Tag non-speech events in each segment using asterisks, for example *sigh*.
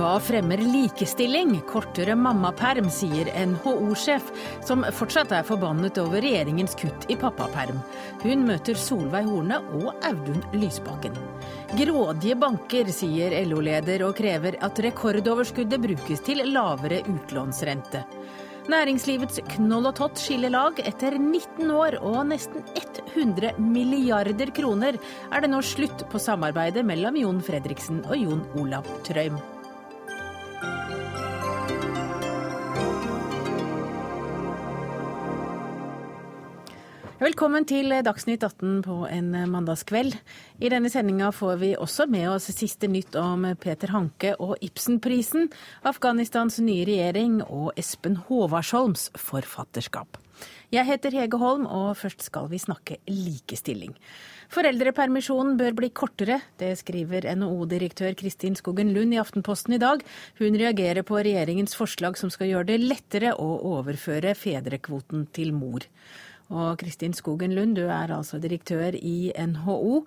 Hva fremmer likestilling? Kortere mammaperm, sier NHO-sjef, som fortsatt er forbannet over regjeringens kutt i pappaperm. Hun møter Solveig Horne og Audun Lysbakken. Grådige banker, sier LO-leder og krever at rekordoverskuddet brukes til lavere utlånsrente. Næringslivets knoll og tott skiller lag. Etter 19 år og nesten 100 milliarder kroner er det nå slutt på samarbeidet mellom Jon Fredriksen og Jon Olav Trøim. Velkommen til Dagsnytt 18 på en mandagskveld. I denne sendinga får vi også med oss siste nytt om Peter Hanke og Ibsenprisen, Afghanistans nye regjering og Espen Håvardsholms forfatterskap. Jeg heter Hege Holm, og først skal vi snakke likestilling. Foreldrepermisjonen bør bli kortere, det skriver NHO-direktør Kristin Skogen Lund i Aftenposten i dag. Hun reagerer på regjeringens forslag som skal gjøre det lettere å overføre fedrekvoten til mor. Og Kristin Skogen Lund, du er altså direktør i NHO.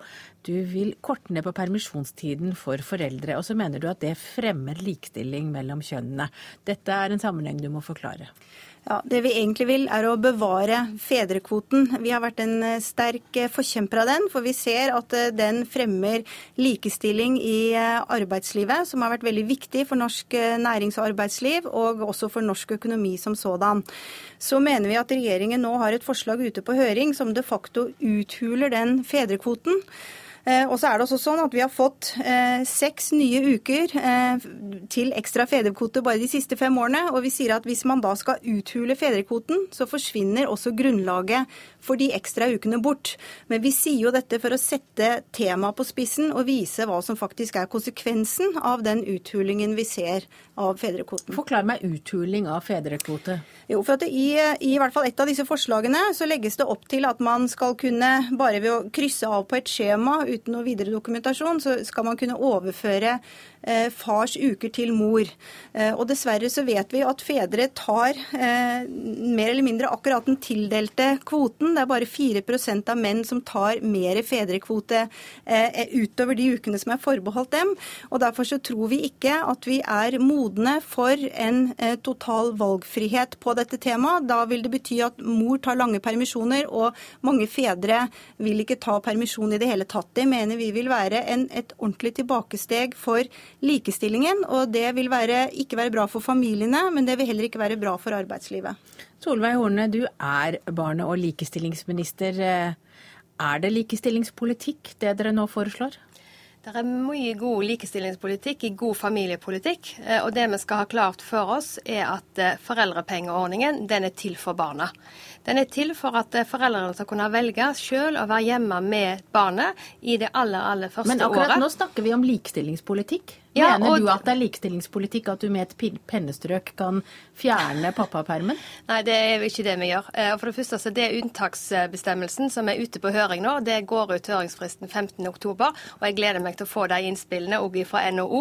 Du vil korte ned på permisjonstiden for foreldre, og så mener du at det fremmer likestilling mellom kjønnene. Dette er en sammenheng du må forklare. Ja, Det vi egentlig vil, er å bevare fedrekvoten. Vi har vært en eh, sterk eh, forkjemper av den, for vi ser at eh, den fremmer likestilling i arbeidslivet, som har vært veldig viktig for norsk nærings- og arbeidsliv, og også for norsk økonomi som sådan. Så mener vi at regjeringen nå har et forslag ute på høring som de facto uthuler den fedrekvoten. Eh, og så er det også sånn at Vi har fått eh, seks nye uker eh, til ekstra fedrekvote bare de siste fem årene. og vi sier at Hvis man da skal uthule fedrekvoten, så forsvinner også grunnlaget for de ekstra ukene bort. Men vi sier jo dette for å sette temaet på spissen og vise hva som faktisk er konsekvensen av den uthulingen vi ser av fedrekvoten. Forklar meg uthuling av fedrekvote. Jo, for at i, i, hvert fall et av disse forslagene så legges det opp til at man skal kunne, bare ved å krysse av på et skjema uten noe videre dokumentasjon, så skal man kunne overføre fars uker til mor. Eh, og dessverre så vet vi at fedre tar eh, mer eller mindre akkurat den tildelte kvoten. Det er bare 4% av menn som tar mer fedrekvote eh, utover de ukene som er forbeholdt dem. Og derfor så tror vi ikke at vi er modne for en eh, total valgfrihet på dette temaet. Da vil det bety at mor tar lange permisjoner, og mange fedre vil ikke ta permisjon i det hele tatt. Det mener vi vil være en, et ordentlig tilbakesteg for likestillingen. Og det vil være, ikke være bra for familiene, men det vil heller ikke være bra for arbeidslivet. Solveig Horne, du er barne- og likestillingsminister. Er det likestillingspolitikk det dere nå foreslår? Det er mye god likestillingspolitikk i god familiepolitikk. Eh, og det vi skal ha klart for oss, er at eh, foreldrepengeordningen den er til for barna. Den er til for at eh, foreldrene skal kunne velge selv å være hjemme med barnet i det aller, aller første året. Men akkurat året. nå snakker vi om likestillingspolitikk. Ja, Mener du at det er likestillingspolitikk at du med et pennestrøk kan fjerne pappapermen? Nei, det er jo ikke det vi gjør. Eh, for det første så det er unntaksbestemmelsen som er ute på høring nå. Det går ut høringsfristen 15.10, og jeg gleder meg til å få de innspillene òg fra NHO.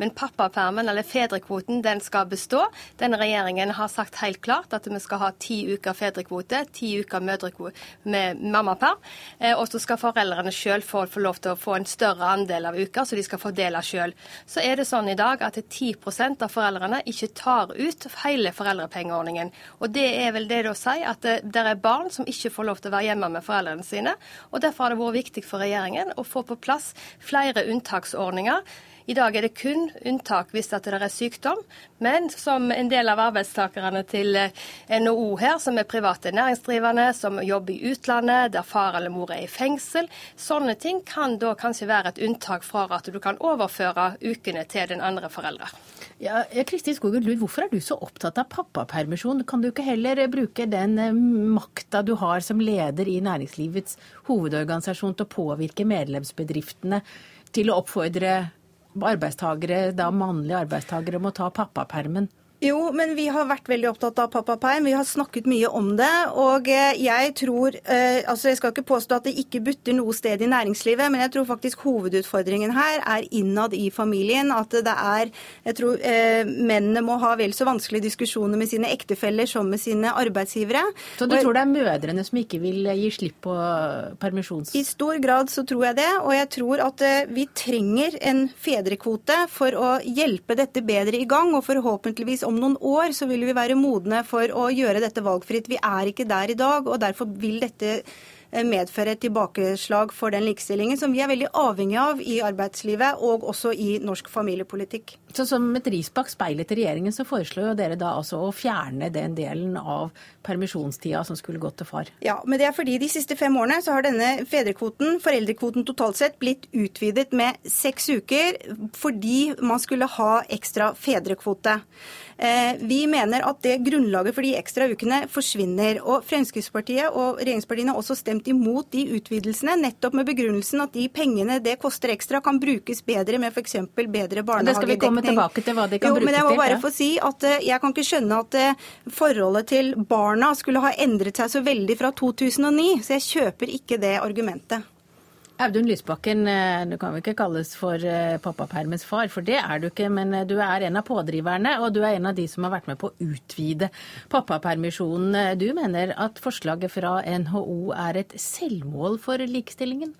Men pappapermen, eller fedrekvoten, den skal bestå. Denne regjeringen har sagt helt klart at vi skal ha ti uker fedrekvote, ti uker mødrekvote med mammaperm. Eh, og så skal foreldrene sjøl få, få lov til å få en større andel av uker, så de skal fordele sjøl så er det sånn i dag at 10% av foreldrene ikke tar ut hele foreldrepengeordningen. Og det er vel det å si at det, det er barn som ikke får lov til å være hjemme med foreldrene sine. og Derfor har det vært viktig for regjeringen å få på plass flere unntaksordninger i dag er det kun unntak hvis det er sykdom, men som en del av arbeidstakerne til eh, NHO her, som er private næringsdrivende, som jobber i utlandet, der far eller mor er i fengsel, sånne ting kan da kanskje være et unntak fra at du kan overføre ukene til den andre foreldre. Ja, Kristin Skogen Lund, hvorfor er du så opptatt av pappapermisjon? Kan du ikke heller bruke den eh, makta du har som leder i næringslivets hovedorganisasjon til å påvirke medlemsbedriftene til å oppfordre arbeidstakere, da mannlige arbeidstagere, må ta pappapermen? Jo, men vi har vært veldig opptatt av pappaperm. Vi har snakket mye om det. Og eh, jeg tror eh, Altså, jeg skal ikke påstå at det ikke butter noe sted i næringslivet, men jeg tror faktisk hovedutfordringen her er innad i familien. At det er Jeg tror eh, mennene må ha vel så vanskelige diskusjoner med sine ektefeller som med sine arbeidsgivere. Så du og, tror det er mødrene som ikke vil gi slipp på permisjons... I stor grad så tror jeg det. Og jeg tror at vi trenger en fedrekvote for å hjelpe dette bedre i gang, og forhåpentligvis om noen år så vil vi være modne for å gjøre dette valgfritt. Vi er ikke der i dag, og derfor vil dette medføre et tilbakeslag for den likestillingen som vi er veldig avhengig av i arbeidslivet og også i norsk familiepolitikk. Så Som et ris bak speilet til regjeringen så foreslår jo dere da altså å fjerne den delen av permisjonstida som skulle gått til far. Ja, men det er fordi de siste fem årene så har denne fedrekvoten, foreldrekvoten totalt sett, blitt utvidet med seks uker fordi man skulle ha ekstra fedrekvote. Eh, vi mener at det grunnlaget for de ekstra ukene forsvinner. og Fremskrittspartiet og regjeringspartiene har også stemt imot de utvidelsene, nettopp med begrunnelsen at de pengene det koster ekstra, kan brukes bedre med f.eks. bedre barnehagedekning. Det skal vi komme tilbake til hva de kan jo, brukes men jeg må bare få si at eh, jeg kan ikke skjønne at eh, forholdet til barna skulle ha endret seg så veldig fra 2009, så jeg kjøper ikke det argumentet. Audun Lysbakken, eh, du kan vel ikke kalles for eh, pappapermens far, for det er du ikke. Men eh, du er en av pådriverne, og du er en av de som har vært med på å utvide pappapermisjonen. Du mener at forslaget fra NHO er et selvmål for likestillingen?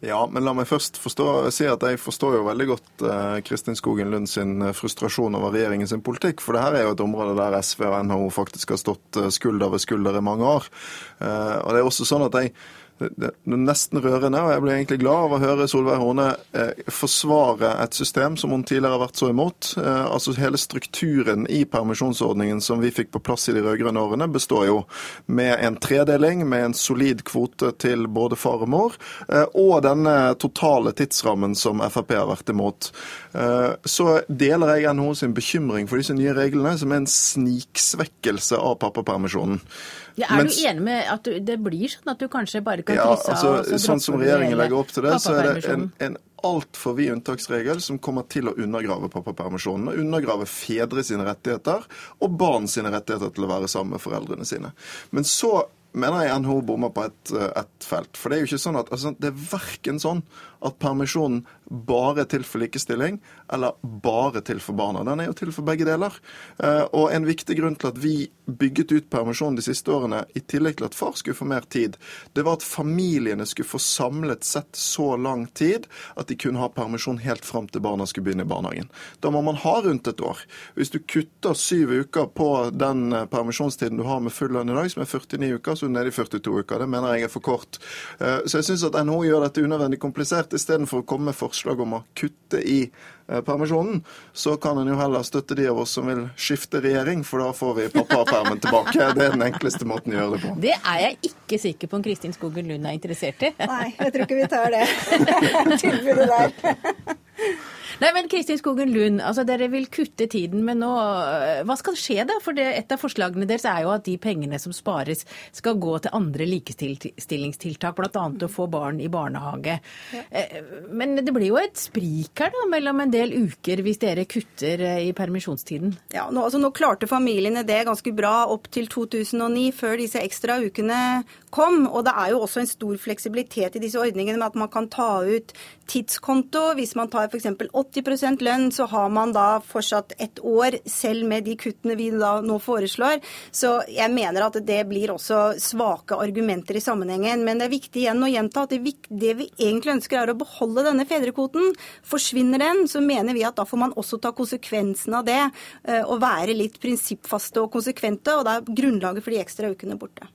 Ja, men la meg først forstå, si at jeg forstår jo veldig godt eh, Kristin Skogen Lund sin frustrasjon over regjeringens politikk. For det her er jo et område der SV og NHO faktisk har stått skulder ved skulder i mange år. Eh, og det er også sånn at jeg det, er nesten rørende, og jeg blir egentlig glad av å høre Solveig Horne eh, forsvare et system som hun tidligere har vært så imot. Eh, altså Hele strukturen i permisjonsordningen som vi fikk på plass i de rød-grønne årene, består jo med en tredeling, med en solid kvote til både far og mor, eh, og denne totale tidsrammen som Frp har vært imot. Eh, så deler jeg NHO sin bekymring for disse nye reglene, som er en sniksvekkelse av pappapermisjonen. Ja, er Mens, du enig med at du, det blir sånn at du kanskje bare kan krysse ja, altså, av? Sånn som regjeringen legger opp til det, så er det en, en altfor vid unntaksregel som kommer til å undergrave pappapermisjonen. Og undergrave fedre sine rettigheter og barn sine rettigheter til å være sammen med foreldrene sine. Men så mener jeg NHO bommer på et, et, felt. For det er jo ikke sånn at altså, det er verken sånn at permisjonen bare er til for likestilling, eller bare til for barna. Den er jo til for begge deler. Eh, og en viktig grunn til at vi bygget ut permisjonen de siste årene, i tillegg til at far skulle få mer tid, det var at familiene skulle få samlet sett så lang tid at de kunne ha permisjon helt fram til barna skulle begynne i barnehagen. Da må man ha rundt et år. Hvis du kutter syv uker på den eh, permisjonstiden du har med full lønn i dag, som er 49 uker, så er du nede i 42 uker. Det mener jeg er for kort. Eh, så jeg syns at NHO gjør dette unødvendig komplisert at istedenfor å komme med forslag om å kutte i eh, permisjonen, så kan en jo heller støtte de av oss som vil skifte regjering, for da får vi pappapermen tilbake. *laughs* Det er den enkleste måten å gjøre det på. Det er jeg ikke sikker på om Kristin Skogen Lund er interessert i. Nei, jeg tror ikke vi tar det *laughs* tilbudet der. *laughs* Nei, men Kristin Skogen Lund, altså dere vil kutte tiden, men nå øh, Hva skal skje da? For det, et av forslagene deres er jo at de pengene som spares, skal gå til andre likestillingstiltak, bl.a. å få barn i barnehage. Ja. Eh, men det blir jo et sprik her da, mellom en del uker hvis dere kutter øh, i permisjonstiden? Ja, nå, altså, nå klarte familiene det ganske bra opp til 2009, før disse ekstra ukene kom. Og det er jo også en stor fleksibilitet i disse ordningene med at man kan ta ut tidskonto. Hvis man tar f.eks. 80% lønn, så har man da fortsatt ett år, selv med de kuttene vi da nå foreslår. Så jeg mener at det blir også svake argumenter i sammenhengen. Men det er viktig igjen å gjenta at det, vi egentlig ønsker er å beholde denne fedrekvoten. Forsvinner den, så mener vi at da får man også ta konsekvensen av det eh, og være litt prinsippfaste og konsekvente. Og da er grunnlaget for de ekstra ukene borte.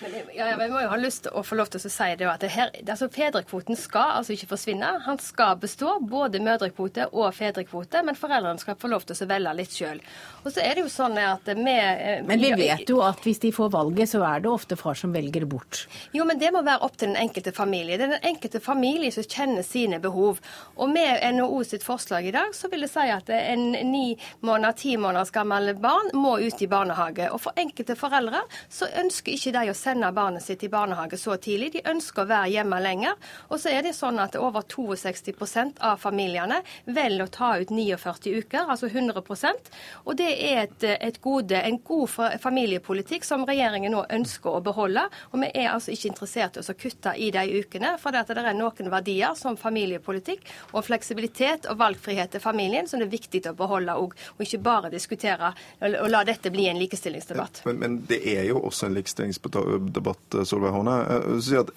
Men ja, vi må jo ha lyst til å få lov til å si det at det her, altså Fedrekvoten skal altså ikke forsvinne. Han skal bestå, både mødrekvote og fedrekvote, men foreldrene skal få lov til å velge litt sjøl. Og så er det jo sånn at vi eh, Men vi vet jo at hvis de får valget, så er det ofte far som velger bort. Jo, men det må være opp til den enkelte familie. Det er den enkelte familie som kjenner sine behov. Og med NHO sitt forslag i dag, så vil det si at en ni måneder, ti måneders gammel barn må ut i barnehage. Og for enkelte foreldre så ønsker ikke de å sende sende barnet sitt i barnehage så tidlig. De ønsker å være hjemme lenger. Og så er det sånn at over 62% av familiene velger å ta ut 49 uker, altså 100% Og det er et, et gode, en god familiepolitikk som regjeringen nå ønsker å beholde. Og vi er altså ikke interessert i å kutte i de ukene, for det, er noen verdier som familiepolitikk og fleksibilitet og valgfrihet til familien som det er viktig å beholde òg, og ikke bare diskutere og la dette bli en likestillingsdebatt. Men, men det er jo også en likestillingsdebatt, Solveig Horne.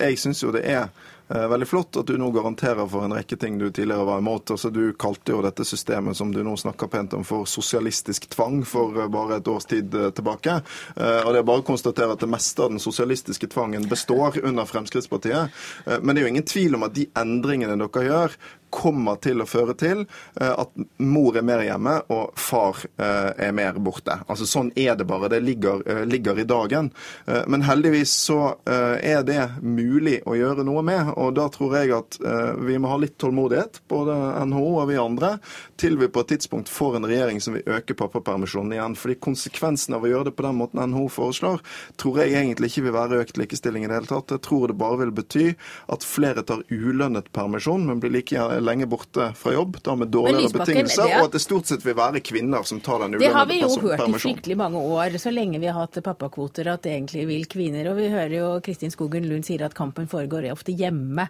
Jeg syns jo det er Eh, veldig flott at du nå garanterer for en rekke ting du tidligere var imot. Altså, du kalte jo dette systemet som du nå snakker pent om for sosialistisk tvang for eh, bare et års tid eh, tilbake. Og det er bare å konstatere at det meste av den sosialistiske tvangen består under Fremskrittspartiet. Men det er jo ingen tvil om at de endringene dere gjør, kommer til å føre til eh, at mor er mer hjemme og far eh, er mer borte. Altså Sånn er det bare. Det ligger, eh, ligger i dagen. Men heldigvis så er det mulig å gjøre noe med. Og da tror jeg at vi må ha litt tålmodighet, både NHO og vi andre, til vi på et tidspunkt får en regjering som vil øke pappapermisjonen igjen. Fordi konsekvensen av å gjøre det på den måten NHO foreslår, tror jeg egentlig ikke vil være økt likestilling i det hele tatt. Jeg tror det bare vil bety at flere tar ulønnet permisjon, men blir like lenge borte fra jobb, da med dårligere betingelser, er... og at det stort sett vil være kvinner som tar den ulønnede permisjonen. Det har vi jo hørt i fryktelig mange år, så lenge vi har hatt pappakvoter, at det egentlig vil kvinner. Og vi hører jo Kristin Skogen Lund sier at kampen foregår ofte hjemme.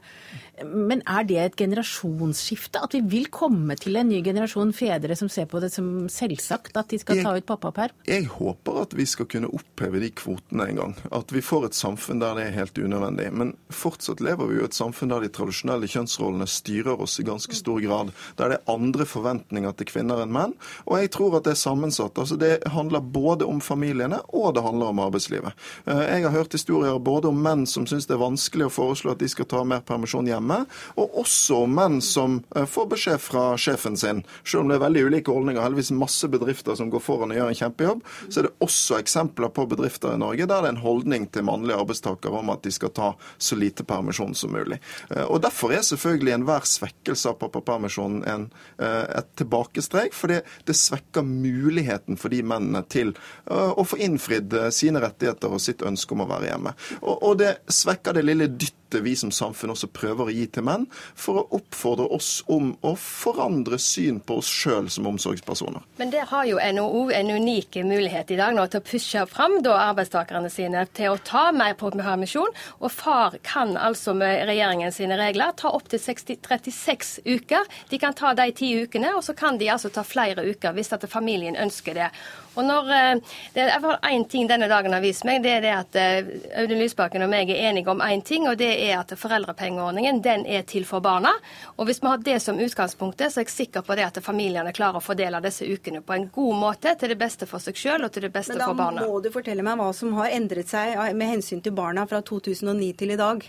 Men er det et generasjonsskifte? At vi vil komme til en ny generasjon fedre som ser på det som selvsagt at de skal ta ut pappaperm? Jeg håper at vi skal kunne oppheve de kvotene en gang. At vi får et samfunn der det er helt unødvendig. Men fortsatt lever vi jo i et samfunn der de tradisjonelle kjønnsrollene styrer oss i ganske stor grad. Der det er andre forventninger til kvinner enn menn. Og jeg tror at det er sammensatt. Altså Det handler både om familiene og det handler om arbeidslivet. Eh, jeg har hørt historier både om menn som syns det er vanskelig å foreslå at de skal ta mer permisjon hjemme, og også om menn som eh, får beskjed fra sjefen sin. Selv om det er veldig ulike holdninger, heldigvis masse bedrifter som går foran og gjør en kjempejobb, så er det også eksempler på bedrifter i Norge der det er en holdning til mannlige arbeidstakere om at de skal ta så lite permisjon som mulig. Eh, og Derfor er selvfølgelig enhver svekkelse av pappapermisjonen en, eh, et tilbakestrek, for det, det svekker muligheten for de mennene til å få innfridd sine rettigheter og sitt ønske om å være hjemme. Og, og det svekker det lille dyttet vi som samfunn også prøver å gi til menn, for å oppfordre oss om å forandre syn på oss sjøl som omsorgspersoner. Men der har jo NHO en unik mulighet i dag nå til å pushe fram da, arbeidstakerne sine til å ta mer på permisjon. Og far kan altså med regjeringen sine regler ta opptil 36 uker. De kan ta de ti ukene, og så kan de altså ta flere uker hvis at familien ønsker det. Og når, eh, det er én ting denne dagen har vist meg, det er det at eh, Audun Lysbakken og meg er enige om én ting, og det er at foreldrepengeordningen den er til for barna. Og hvis vi har det som utgangspunktet, så er jeg sikker på det at familiene klarer å fordele disse ukene på en god måte til det beste for seg sjøl og til det beste for barna. Men da må du fortelle meg hva som har endret seg med hensyn til barna fra 2009 til i dag.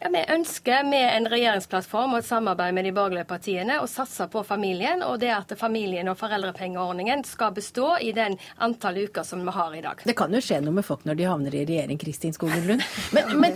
Ja, Vi ønsker med en regjeringsplattform og et samarbeid med de borgerlige partiene å satse på familien, og det at familien og foreldrepengeordningen skal bestå i den antall uker som vi har i dag. Det kan jo skje noe med folk når de havner i regjering, Kristin Skogen Lund. *laughs* Men, men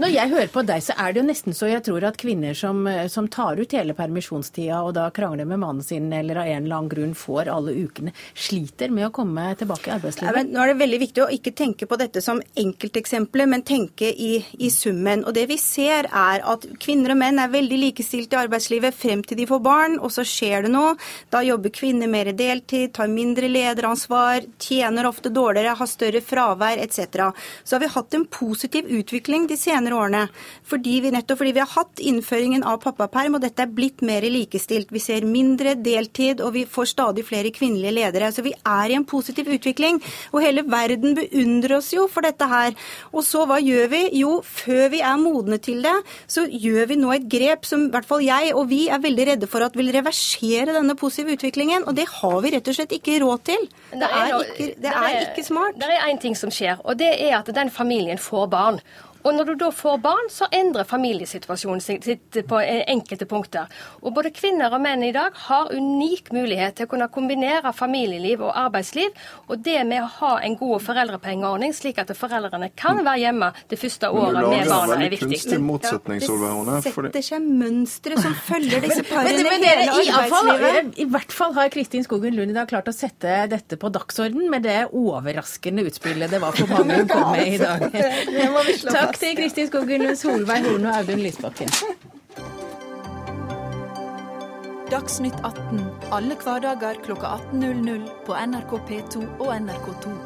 når jeg hører på deg, så er det jo nesten så jeg tror at kvinner som, som tar ut hele permisjonstida og da krangler med mannen sin eller av en eller annen grunn får alle ukene, sliter med å komme tilbake i arbeidslivet. Ja, nå er det veldig viktig å ikke tenke på dette som enkelteksempler, men tenke i, i summen. Og det vi ser ser, er at kvinner og menn er veldig likestilt i arbeidslivet frem til de får barn, og så skjer det noe. Da jobber kvinner mer deltid, tar mindre lederansvar, tjener ofte dårligere, har større fravær etc. Så har vi hatt en positiv utvikling de senere årene. Fordi vi, nettopp fordi vi har hatt innføringen av pappaperm, og dette er blitt mer likestilt. Vi ser mindre deltid, og vi får stadig flere kvinnelige ledere. Så vi er i en positiv utvikling. Og hele verden beundrer oss jo for dette her. Og så hva gjør vi? Jo, før vi er modne til til det, så gjør vi nå et grep som i hvert fall jeg og vi er veldig redde for at vil reversere denne positive utviklingen. Og det har vi rett og slett ikke råd til. Det er, ikke, det er ikke smart. Det er én ting som skjer, og det er at den familien får barn. Og når du da får barn, så endrer familiesituasjonen sitt på enkelte punkter. Og både kvinner og menn i dag har unik mulighet til å kunne kombinere familieliv og arbeidsliv. Og det med å ha en god foreldrepengeordning, slik at foreldrene kan være hjemme det første året med barna, er viktig. Ja, det setter seg mønstre som følger disse parene men, men, hele arbeidslivet. I, I hvert fall har Kristin Skogen Lund i dag klart å sette dette på dagsorden med det overraskende utspillet det var for mange å komme med i dag. *laughs* Takk Takk til Kristin Skogen, Solveig Horne og Audun Lysbakken. Dagsnytt 18 alle hverdager klokka 18.00 på NRK P2 og NRK2.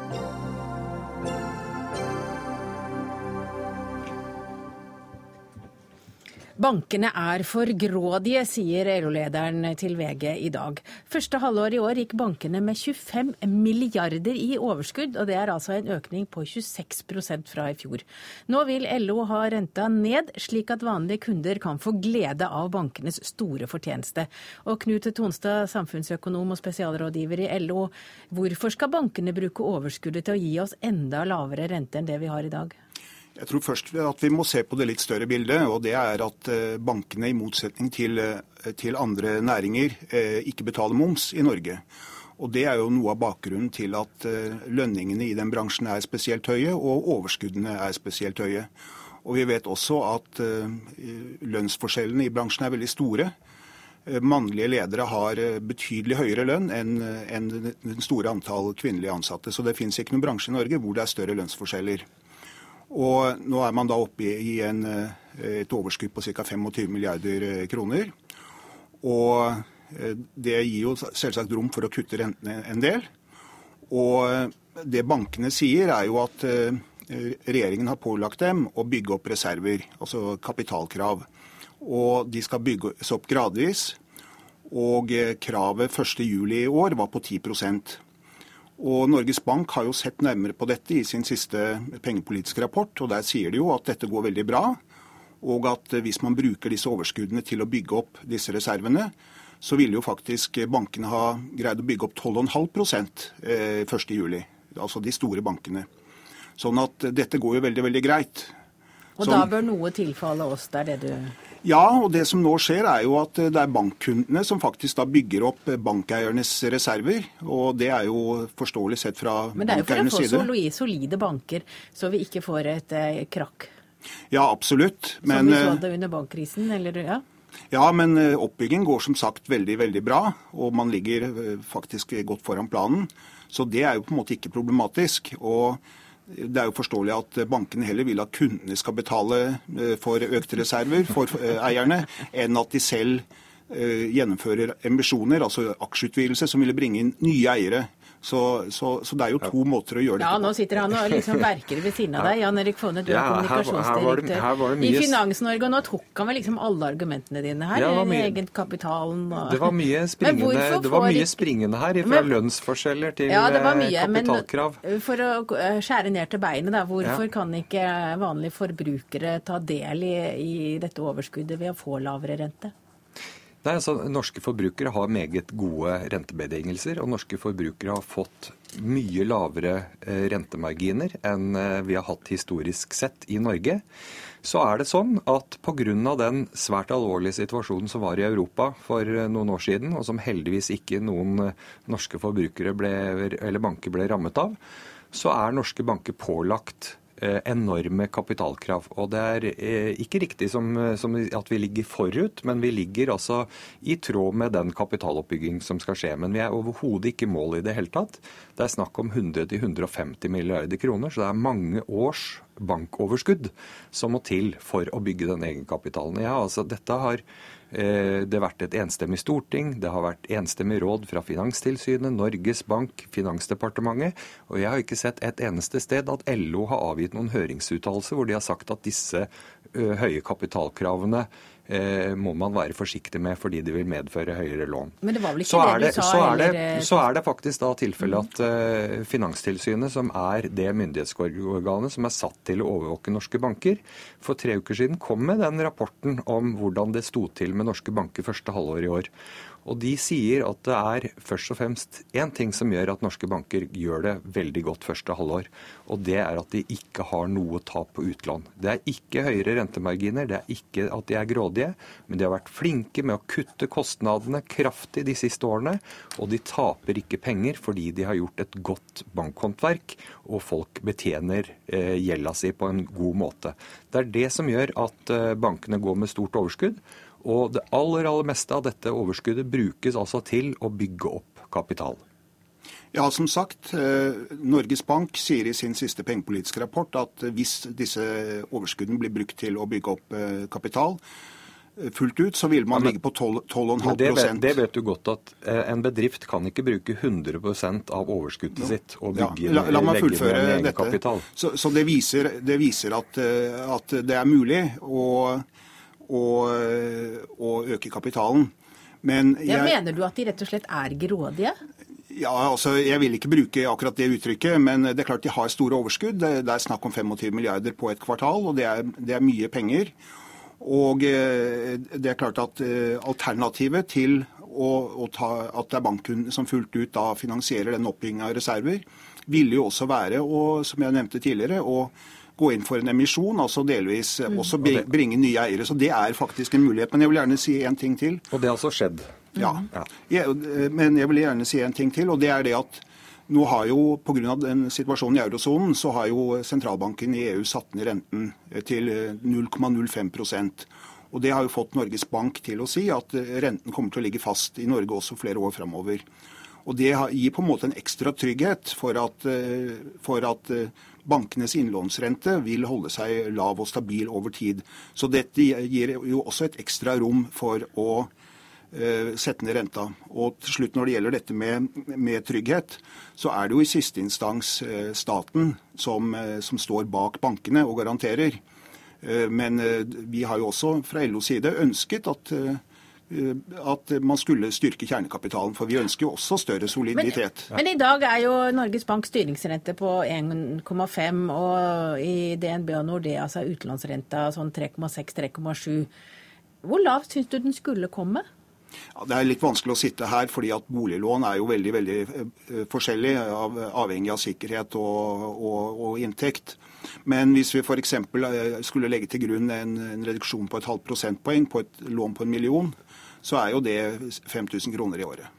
Bankene er for grådige, sier LO-lederen til VG i dag. Første halvår i år gikk bankene med 25 milliarder i overskudd, og det er altså en økning på 26% fra i fjor. Nå vil LO ha renta ned, slik at vanlige kunder kan få glede av bankenes store fortjeneste. Og Knut Tonstad, samfunnsøkonom og spesialrådgiver i LO, hvorfor skal bankene bruke overskuddet til å gi oss enda lavere rente enn det vi har i dag? Jeg tror først at vi må se på det litt større bildet. og Det er at eh, bankene, i motsetning til, eh, til andre næringer, eh, ikke betaler moms i Norge. Og Det er jo noe av bakgrunnen til at lønningene i den bransjen er spesielt høye, og overskuddene er spesielt høye. Og Vi vet også at lønnsforskjellene i bransjen er veldig store. Mannlige ledere har betydelig høyere lønn enn det store antall kvinnelige ansatte. Så det finnes ikke noen bransje i Norge hvor det er større lønnsforskjeller. Og nå er man da oppe i en, eh, et overskudd på ca. 25 milliarder eh, kroner. Og eh, det gir jo selvsagt rom for å kutte rentene en del. Og det bankene sier, er jo at regjeringen har pålagt dem å bygge opp reserver, altså kapitalkrav. Og de skal bygges opp gradvis. Og kravet 1.7 i år var på 10 og Norges Bank har jo sett nærmere på dette i sin siste pengepolitiske rapport. og Der sier de jo at dette går veldig bra. Og at hvis man bruker disse overskuddene til å bygge opp disse reservene, så ville jo faktisk bankene ha greid å bygge opp 12,5% eh, 1.7. Altså de store bankene. Sånn at dette går jo veldig, veldig greit. Og da bør noe tilfalle oss, det er det du ja, og det som nå skjer er jo at det er bankkundene som faktisk da bygger opp bankeiernes reserver. Og det er jo forståelig sett fra bankeiernes side. Men det er jo for å få solide banker, så vi ikke får et eh, krakk. Ja, absolutt. Men, som vi så det under bankkrisen, eller ja? Ja, men eh, oppbyggingen går som sagt veldig, veldig bra. Og man ligger eh, faktisk godt foran planen. Så det er jo på en måte ikke problematisk. Og det er jo forståelig at bankene heller vil at kundene skal betale eh, for økte reserver for eh, eierne, enn at de selv eh, gjennomfører emisjoner, altså aksjeutvidelse, som ville bringe inn nye eiere så, så, så, det er jo to måter å gjøre det på. Ja, nå sitter han og liksom verker ved siden av deg. Jan Erik Fonne, du er ja, kommunikasjonsdirektør i Finans-Norge. Og nå tok han vel liksom alle argumentene dine her? Ja, mye, Egenkapitalen og Det var mye springende, det var mye springende her, fra men, lønnsforskjeller til ja, det var mye, kapitalkrav. Men for å eh, skjære ned til beinet, da. Hvorfor ja. kan ikke vanlige forbrukere ta del i, i dette overskuddet ved å få lavere rente? Nei, altså, Norske forbrukere har meget gode rentebetingelser, og norske forbrukere har fått mye lavere eh, rentemarginer enn eh, vi har hatt historisk sett i Norge. Så er det sånn at pga. den svært alvorlige situasjonen som var i Europa for eh, noen år siden, og som heldigvis ikke noen norske forbrukere ble, eller banker ble rammet av, så er norske banker pålagt enorme kapitalkrav. Og det er eh, ikke riktig som, som, at vi ligger forut, men vi ligger altså i tråd med den kapitaloppbygging som skal skje. Men vi er overhodet ikke i mål i det hele tatt. Det er snakk om 100-150 milliarder kroner, så det er mange års bankoverskudd som må til for å bygge den egenkapitalen. Ja, altså dette har Eh, det har vært et enstemmig storting, det har vært enstemmig råd fra Finanstilsynet, Norges Bank, Finansdepartementet. Og jeg har ikke sett et eneste sted at LO har avgitt noen høringsuttalelse hvor de har sagt at disse høye kapitalkravene eh, må man være forsiktig med fordi det vil medføre høyere lån. Men det var vel ikke det, det du sa så er det, heller? så er det faktisk da tilfellet at uh, Finanstilsynet, som er det myndighetsorganet som er satt til å overvåke norske banker, for tre uker siden kom med den rapporten om hvordan det sto til med norske banker første halvår i år. Og de sier at det er først og fremst én ting som gjør at norske banker gjør det veldig godt første halvår. Og det er at de ikke har noe tap på utlån. Det er ikke høyere rentemarginer, det er ikke at de er grådige, men de har vært flinke med å kutte kostnadene kraftig de siste årene. Og de taper ikke penger fordi de har gjort et godt bankhåndverk, og folk betjener eh, gjelda si på en god måte. Det er det som gjør at eh, bankene går med stort overskudd. Og det aller, aller meste av dette overskuddet brukes altså til å bygge opp kapital. Ja, som sagt, eh, Norges Bank sier i sin siste pengepolitiske rapport at hvis disse overskuddene blir brukt til å bygge opp eh, kapital eh, fullt ut, så vil man ja, men, ligge på 12,5 det, vet, det vet du godt at en bedrift kan ikke bruke 100% av overskuddet ja. sitt og bygge, ja, la, la meg fullføre dette. Så, så det, viser, det viser at, at, det er mulig å å, å øke kapitalen. Men jeg, ja, mener du at de rett og slett er grådige? Ja, altså, Jeg vil ikke bruke akkurat det uttrykket, men det er klart de har store overskudd. Det, er snakk om 25 milliarder på et kvartal, og det er, det er mye penger. Og eh, det er klart at eh, alternativet til å, å ta, at det er bankkunden som fullt ut da finansierer den oppbyggingen av reserver, ville jo også være, og, som jeg nevnte tidligere, å gå inn for en emisjon, altså delvis mm. også bringe nye eiere. Så det er faktisk en mulighet. Men jeg vil gjerne si en ting til. Og det har altså skjedd? Ja. ja. Jeg, men jeg vil gjerne si en ting til, og det er det at nå har jo Pga. situasjonen i eurosonen så har jo sentralbanken i EU satt ned renten til 0,05% og Det har jo fått Norges Bank til å si at renten kommer til å ligge fast i Norge også flere år framover. Og Det gir på en måte en ekstra trygghet for at, for at bankenes innlånsrente vil holde seg lav og stabil over tid. Så dette gir jo også et ekstra rom for å uh, sette ned renta. Og til slutt når det gjelder dette med, med trygghet, så er det jo i siste instans uh, staten som, uh, som, står bak bankene og garanterer. Men vi har jo også fra LOs side ønsket at Eh, at man skulle styrke kjernekapitalen. For vi ønsker jo også større soliditet. Men, men i dag er jo Norges Bank styringsrente på 1,5, og i DNB og Nordea så er utlånsrenta sånn 3,6-3,7. Hvor lavt syns du den skulle komme? Ja, det er litt vanskelig å sitte her, fordi at boliglån er jo veldig veldig forskjellig, forskjellig, avhengig av sikkerhet og, og, og inntekt. Men hvis vi f.eks. Eh, skulle legge til grunn en, en reduksjon på et halvt prosentpoeng på et lån på en million, så er jo det 5000 kroner i året.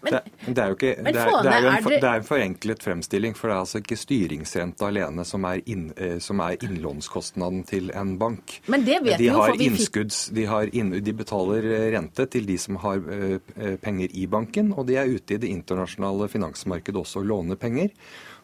Men, det, det, er jo ikke, det er, det er jo en, det er en forenklet fremstilling, for det er altså ikke styringsrente alene som er, inn, eh, som er innlånskostnaden til en bank. Men det vet de jo, har innskudds, de, har inn, de, betaler eh, rente til de som har uh, penger i banken, og de er ute i det internasjonale finansmarkedet også og låner penger.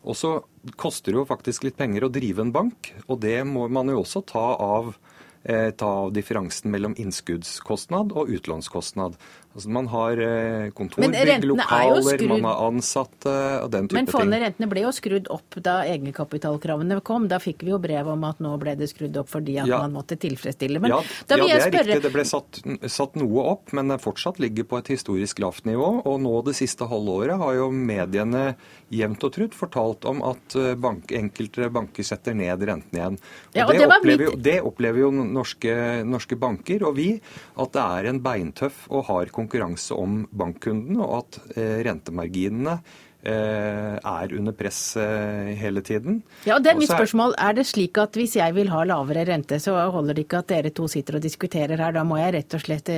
Og så koster det jo faktisk litt penger å drive en bank, og det må man jo også ta av Eh, ta av differansen mellom innskuddskostnad og utlånskostnad. Altså Man har eh, kontorbygg, lokaler, man har ansatte og den type ting. Men fondet ble jo skrudd opp da egenkapitalkravene kom. Da fikk vi jo brev om at nå ble det skrudd opp fordi at ja. man måtte tilfredsstille. Men ja, da vil ja, det er riktig. Det ble satt, satt, noe opp, men det fortsatt ligger på et historisk lavt nivå. Og nå det siste halvåret har jo mediene jevnt og trutt fortalt om at eh, bank, enkelte banker setter ned rentene igjen. Og, ja, og det, det, opplever jo, det, opplever jo, norske, norske, banker og vi, at det er en beintøff og hard konkurranse om bankkundene, og at eh, rentemarginene eh, er under press eh, hele tiden. Ja, og det er mitt spørsmål. Er det slik at hvis jeg vil ha lavere rente, så holder det ikke at dere to sitter og diskuterer her. Da må jeg rett og slett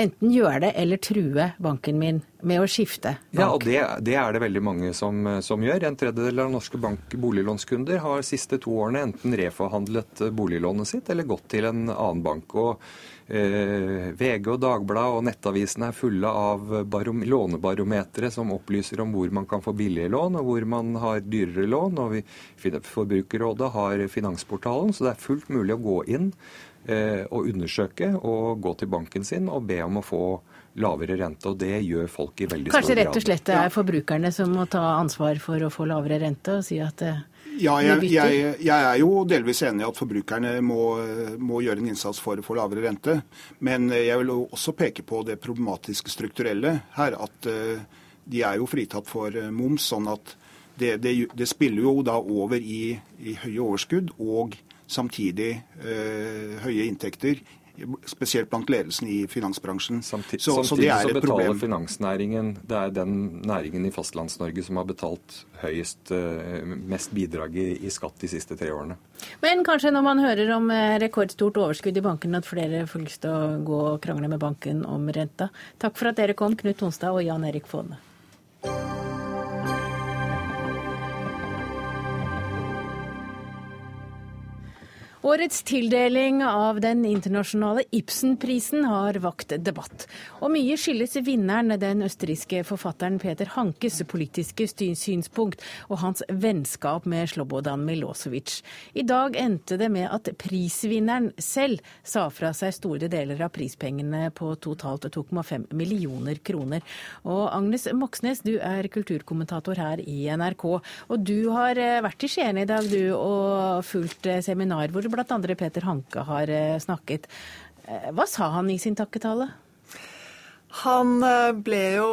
enten gjøre det eller true banken min med å skifte bank. Ja, og det, det er det veldig mange som, som, gjør. En tredjedel av norske bank boliglånskunder har de siste to årene enten reforhandlet boliglånet sitt eller gått til en annen bank. og eh, VG og Dagbladet og nettavisene er fulle av lånebarometere som opplyser om hvor man kan få billige lån, og hvor man har dyrere lån. og vi, Forbrukerrådet har Finansportalen, så det er fullt mulig å gå inn Eh, å undersøke og gå til banken sin og be om å få lavere rente. og Det gjør folk i veldig Kanskje stor grad. Kanskje rett og slett det er forbrukerne som må ta ansvar for å få lavere rente og si at det Ja, jeg, jeg, jeg, er jo delvis enig i at forbrukerne må, må, gjøre en innsats for å få lavere rente. Men jeg vil også peke på det problematiske strukturelle her. At de er jo fritatt for moms. sånn at det, det, det spiller jo da over i, i høye overskudd og samtidig øh, høye inntekter spesielt blant ledelsen i finansbransjen. Samtidig, så, så, det er et problem. betaler finansnæringen Det er den næringen i Fastlands-Norge som har betalt høyest, eh, mest bidrag i, i, skatt de siste tre årene. Men kanskje når man hører om eh, rekordstort overskudd i banken, at flere får lyst til å gå og krangle med banken om renta. Takk for at dere kom, Knut Tonstad og Jan Erik Faane. Årets tildeling av den internasjonale Ibsen-prisen har vakt debatt. Og mye skyldes vinneren, den østerrikske forfatteren Peter Hankes politiske synspunkt og hans vennskap med Slobodan Milosevic. I dag endte det med at prisvinneren selv sa fra seg store deler av prispengene på totalt 2,5 millioner kroner. Og Agnes Moxnes, du er kulturkommentator her i NRK. Og du har eh, vært i Skien i dag, du, og fulgt eh, seminar hvor bl.a. Peter Hanke har eh, snakket. Eh, hva sa han i sin takketale? Han eh, ble jo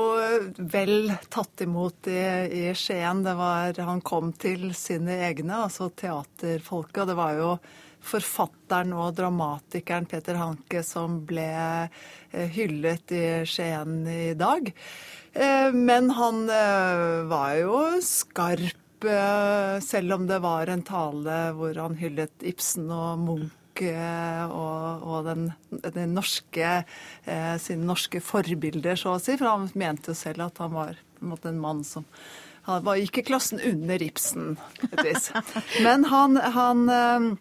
vel tatt imot i, i Skien. Var, han kom til sine egne, altså teaterfolket. Det var jo forfatteren og dramatikeren Peter Hanke som ble hyllet i Skien i dag. Men han var jo skarp selv om det var en tale hvor han hyllet Ibsen og Munch eh, og, og den, den norske, eh, sine norske forbilder, så å si. For han mente jo selv at han var en, en mann som Han var ikke klassen under Ibsen, et vis. *laughs* Men han, han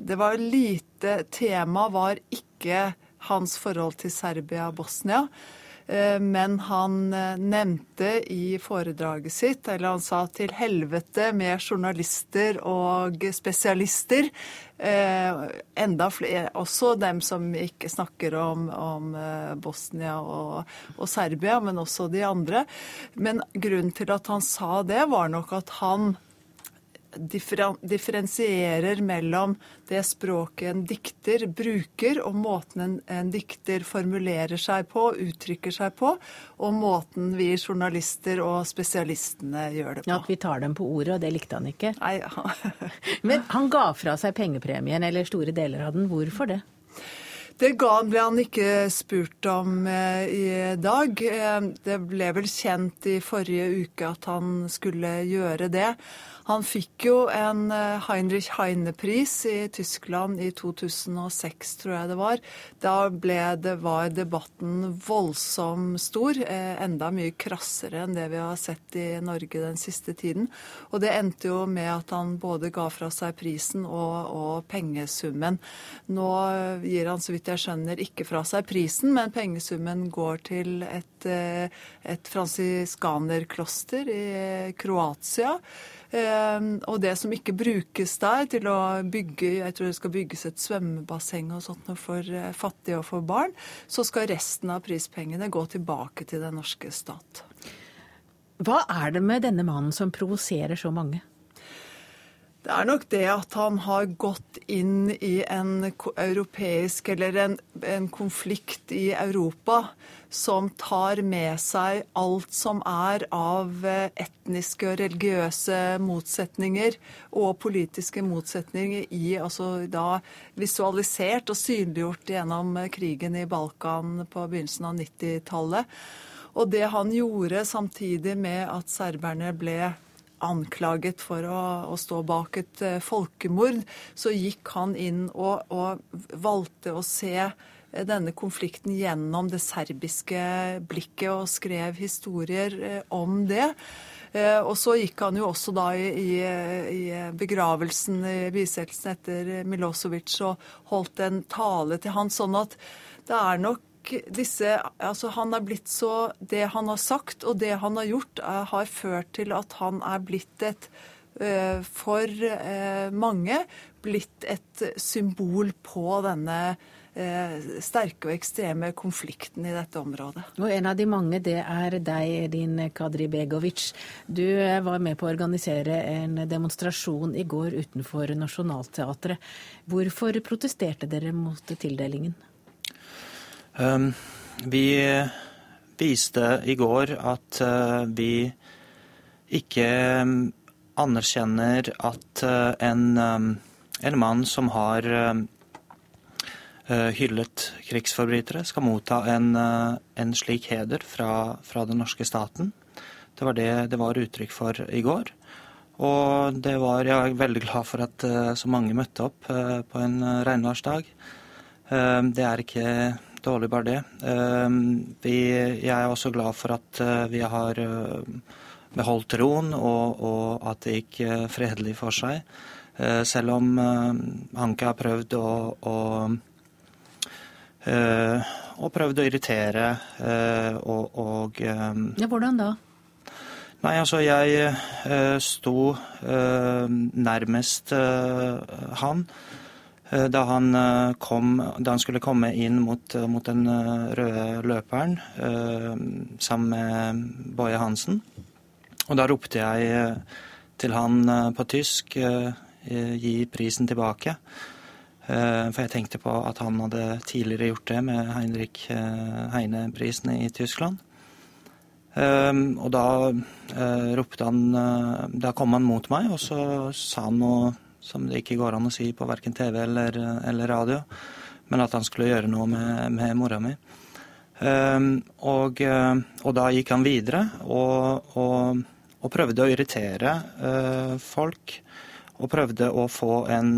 Det var lite Temaet var ikke hans forhold til Serbia og Bosnia. Eh, men han eh, nevnte i foredraget sitt, eller han sa til helvete med journalister og spesialister. Eh, enda flere, også dem som ikke snakker om, om Bosnia og, og, Serbia, men også de andre. Men grunnen til at han sa det, var nok at han differensierer mellom det språket en dikter bruker, og måten en, en, dikter formulerer seg på, uttrykker seg på, og måten vi journalister og spesialistene gjør det på. Ja, At vi tar dem på ordet, og det likte han ikke. Nei, ja. *laughs* Men han ga fra seg pengepremien, eller store deler av den. Hvorfor det? Det ble han ikke spurt om eh, i dag. Eh, det ble vel kjent i forrige uke at han skulle gjøre det. Han fikk jo en eh, Heinrich Heine-pris i Tyskland i 2006, tror jeg det var. Da ble det, var debatten voldsomt stor, eh, enda mye krassere enn det vi har sett i Norge den siste tiden. Og det endte jo med at han både ga fra seg prisen og, og pengesummen. Nå gir han, så vidt jeg skjønner, ikke fra seg prisen, men pengesummen går til et, eh, et fransiskanerkloster i Kroatia. Ehm, og det som ikke brukes der til å bygge Jeg tror det skal bygges et svømmebasseng og sånt for eh, fattige og for barn. Så skal resten av prispengene gå tilbake til den norske stat. Hva er det med denne mannen som provoserer så mange? Det er nok det at han har gått inn i en europeisk eller en, en konflikt i Europa som tar med seg alt som er av eh, etniske og religiøse motsetninger og politiske motsetninger i altså da visualisert og synliggjort gjennom krigen i Balkan på begynnelsen av 90-tallet. Og det han gjorde samtidig med at serberne ble anklaget for å, å, stå bak et uh, folkemord, så gikk han inn og, og valgte å se denne konflikten gjennom det serbiske blikket og skrev historier eh, om det. Eh, og så gikk han jo også da i, i, begravelsen, i bisettelsen etter Milosevic, og holdt en tale til han, sånn at det er nok disse Altså, han er blitt så Det han har sagt og det han har gjort, er, har ført til at han er blitt et for mange blitt et symbol på denne sterke og ekstreme konflikten i dette området. Og En av de mange det er deg, din Kadri Begovic. Du var med på å organisere en demonstrasjon i går utenfor Nationaltheatret. Hvorfor protesterte dere mot tildelingen? Um, vi viste i går at uh, vi ikke um, anerkjenner at uh, en, um, en mann som har hyllet krigsforbrytere, skal motta en, en slik heder fra, fra, den norske staten. Det var det det var uttrykk for i går. Og det var, jeg er veldig glad for at så mange møtte opp på en regnværsdag. Det er ikke dårlig bare det. Vi, jeg er også glad for at vi har beholdt roen, og, og, at det gikk fredelig for seg. Selv om Hanke har prøvd å, å, å prøvd å irritere og, og Ja, hvordan da? Nei, altså jeg sto nærmest han da han, kom, da han skulle komme inn mot, mot den røde løperen sammen med Boje Hansen. Og da ropte jeg til han på tysk gi prisen tilbake. For jeg tenkte på at han hadde tidligere gjort det med Heinrich Heine-prisen i Tyskland. Og da ropte han Da kom han mot meg, og så sa han noe som det ikke går an å si på verken TV eller, eller radio, men at han skulle gjøre noe med, med mora mi. Og, og, da gikk han videre og, og og prøvde å irritere folk. Og prøvde å få en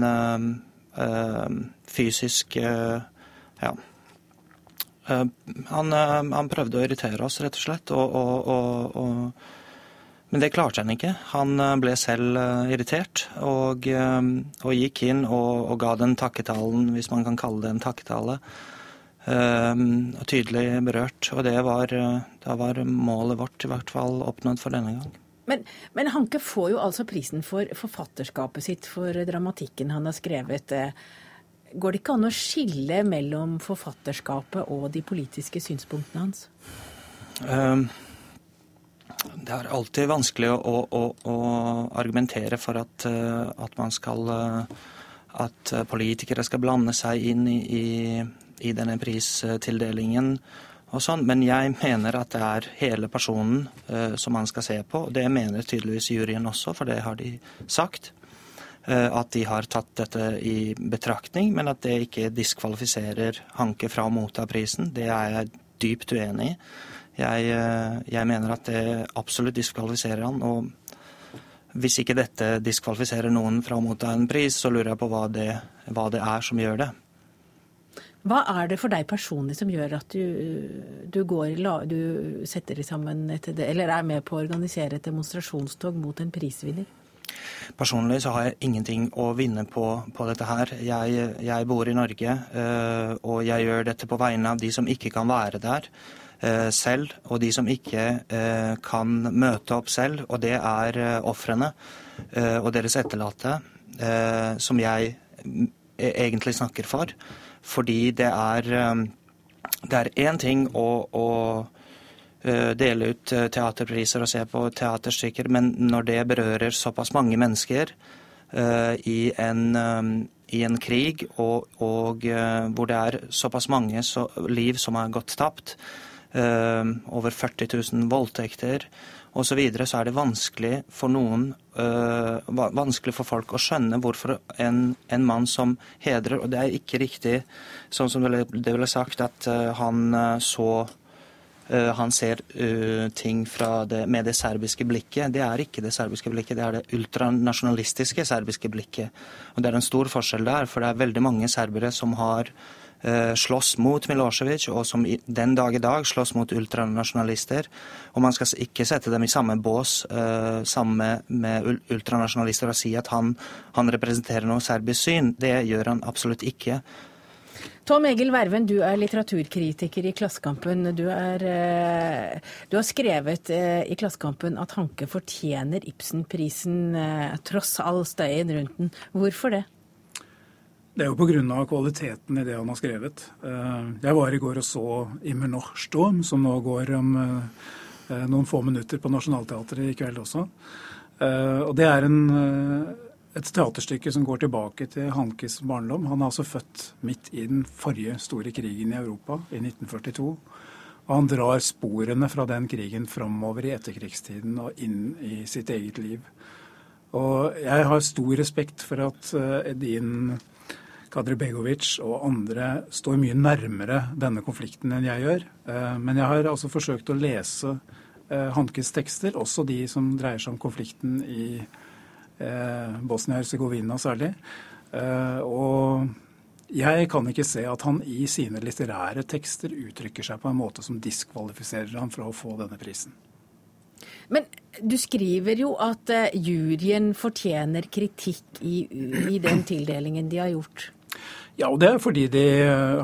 fysisk uh, Ja. Han, han, prøvde å irritere oss, rett og slett. Og, og, og, men det klarte han ikke. Han ble selv irritert og, gikk inn og, ga den takketalen, hvis man kan kalle det en takketale. tydelig berørt. Og det var, da var målet vårt i hvert fall oppnådd for denne gang. Men, men, Hanke får jo altså prisen for forfatterskapet sitt, for dramatikken han har skrevet. Går det ikke an å skille mellom forfatterskapet og de politiske synspunktene hans? Um, det er alltid vanskelig å, å, å argumentere for at, at, man skal At politikere skal blande seg inn i, i, i denne pristildelingen sånn, Men jeg mener at det er hele personen uh, som man skal se på. Det mener tydeligvis juryen også, for det har de sagt. Uh, at de har tatt dette i betraktning, men at det ikke diskvalifiserer Hanke fra å motta prisen. Det er jeg dypt uenig i. Jeg, uh, jeg mener at det absolutt diskvalifiserer han. og hvis ikke dette diskvalifiserer noen fra å motta en pris, så lurer jeg på hva det, hva det er som gjør det. Hva er det for deg personlig som gjør at du, du, går, du setter sammen et, eller er med på å organisere et demonstrasjonstog mot en prisvinner? Personlig så har jeg ingenting å vinne på, på dette her. Jeg, jeg, bor i Norge, øh, og jeg gjør dette på vegne av de som ikke kan være der øh, selv, og de som ikke øh, kan møte opp selv, og det er ofrene og deres etterlatte, som jeg egentlig snakker for. Fordi det er um, det er én ting å, å, uh, dele ut uh, teaterpriser og se på teaterstykker, men når det berører såpass mange mennesker uh, i, en, um, i en krig, og, og hvor det er såpass mange så, liv som har gått tapt, over 40 000 voldtekter osv., så, videre, så er det vanskelig for noen øh, vanskelig for folk å skjønne hvorfor en, en, mann som hedrer Og det er ikke riktig, sånn som det ble sagt, at øh, han øh, så øh, han ser uh, ting det, med det serbiske blikket. Det er ikke det serbiske blikket, det er det ultranasjonalistiske serbiske blikket. Og Det er en stor forskjell der, for det er veldig mange serbere som har slåss mot Milosevic, og som den dag i dag slåss mot ultranasjonalister. Og man skal ikke sette dem i samme bås uh, sammen med ultranasjonalister og si at han, han representerer noe serbisk syn. Det gjør han absolutt ikke. Tom Egil Verven, du er litteraturkritiker i Klassekampen. Du, eh, du har skrevet eh, i Klassekampen at Hanke fortjener Ibsenprisen tross all støyen rundt den. Hvorfor det? Det er jo pga. kvaliteten i det han har skrevet. Jeg var i går og så Immer noch som nå går om noen få minutter på Nationaltheatret i kveld også. Og det er en et teaterstykke som går tilbake til Hankes barndom. Han er altså født midt i den forrige store krigen i Europa, i 1942. Og han drar sporene fra den krigen framover i etterkrigstiden og inn i sitt eget liv. Og jeg har stor respekt for at eh, Edin Kadribegovic og andre står mye nærmere denne konflikten enn jeg gjør. Eh, men jeg har altså forsøkt å lese eh, Hankes tekster, også de som dreier seg om konflikten i Eh, Bosnia-Hercegovina særlig. Og jeg kan ikke se at han i sine litterære tekster uttrykker seg på en måte som diskvalifiserer ham fra å få denne prisen. Men du skriver jo at juryen fortjener kritikk i, i den tildelingen de har gjort. Ja, og det er fordi de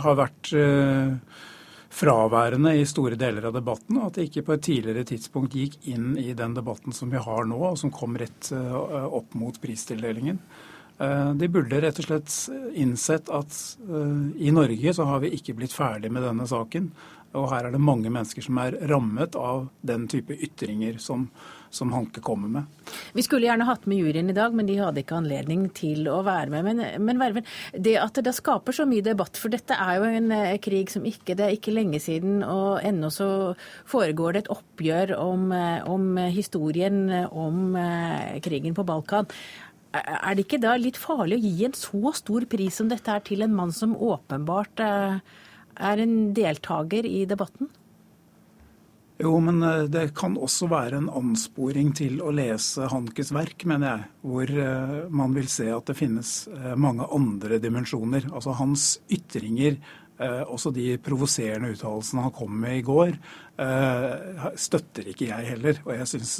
har vært fraværende i store deler av debatten, og at det ikke på et tidligere tidspunkt gikk inn i den debatten som vi har nå, og som kom rett eh, opp mot pristildelingen. Eh, de burde rett og slett innsett at eh, i Norge så har vi ikke blitt ferdig med denne saken. Og her er det mange mennesker som er rammet av den type ytringer som, som Hanke kommer med. Vi skulle gjerne hatt med juryen i dag, men de hadde ikke anledning til å være med. Men, men Verven, det at det da skaper så mye debatt, for dette er jo en eh, krig som ikke Det er ikke lenge siden, og ennå så foregår det et oppgjør om, eh, om historien om eh, krigen på Balkan. Er det ikke da litt farlig å gi en så stor pris som dette er til en mann som åpenbart er en deltaker i debatten? Jo, men eh, det kan også være en ansporing til å lese Hankes verk, mener jeg. Hvor eh, man vil se at det finnes eh, mange andre dimensjoner. Altså hans ytringer, også de provoserende uttalelsene han kom med i går, støtter ikke jeg heller. Og jeg syns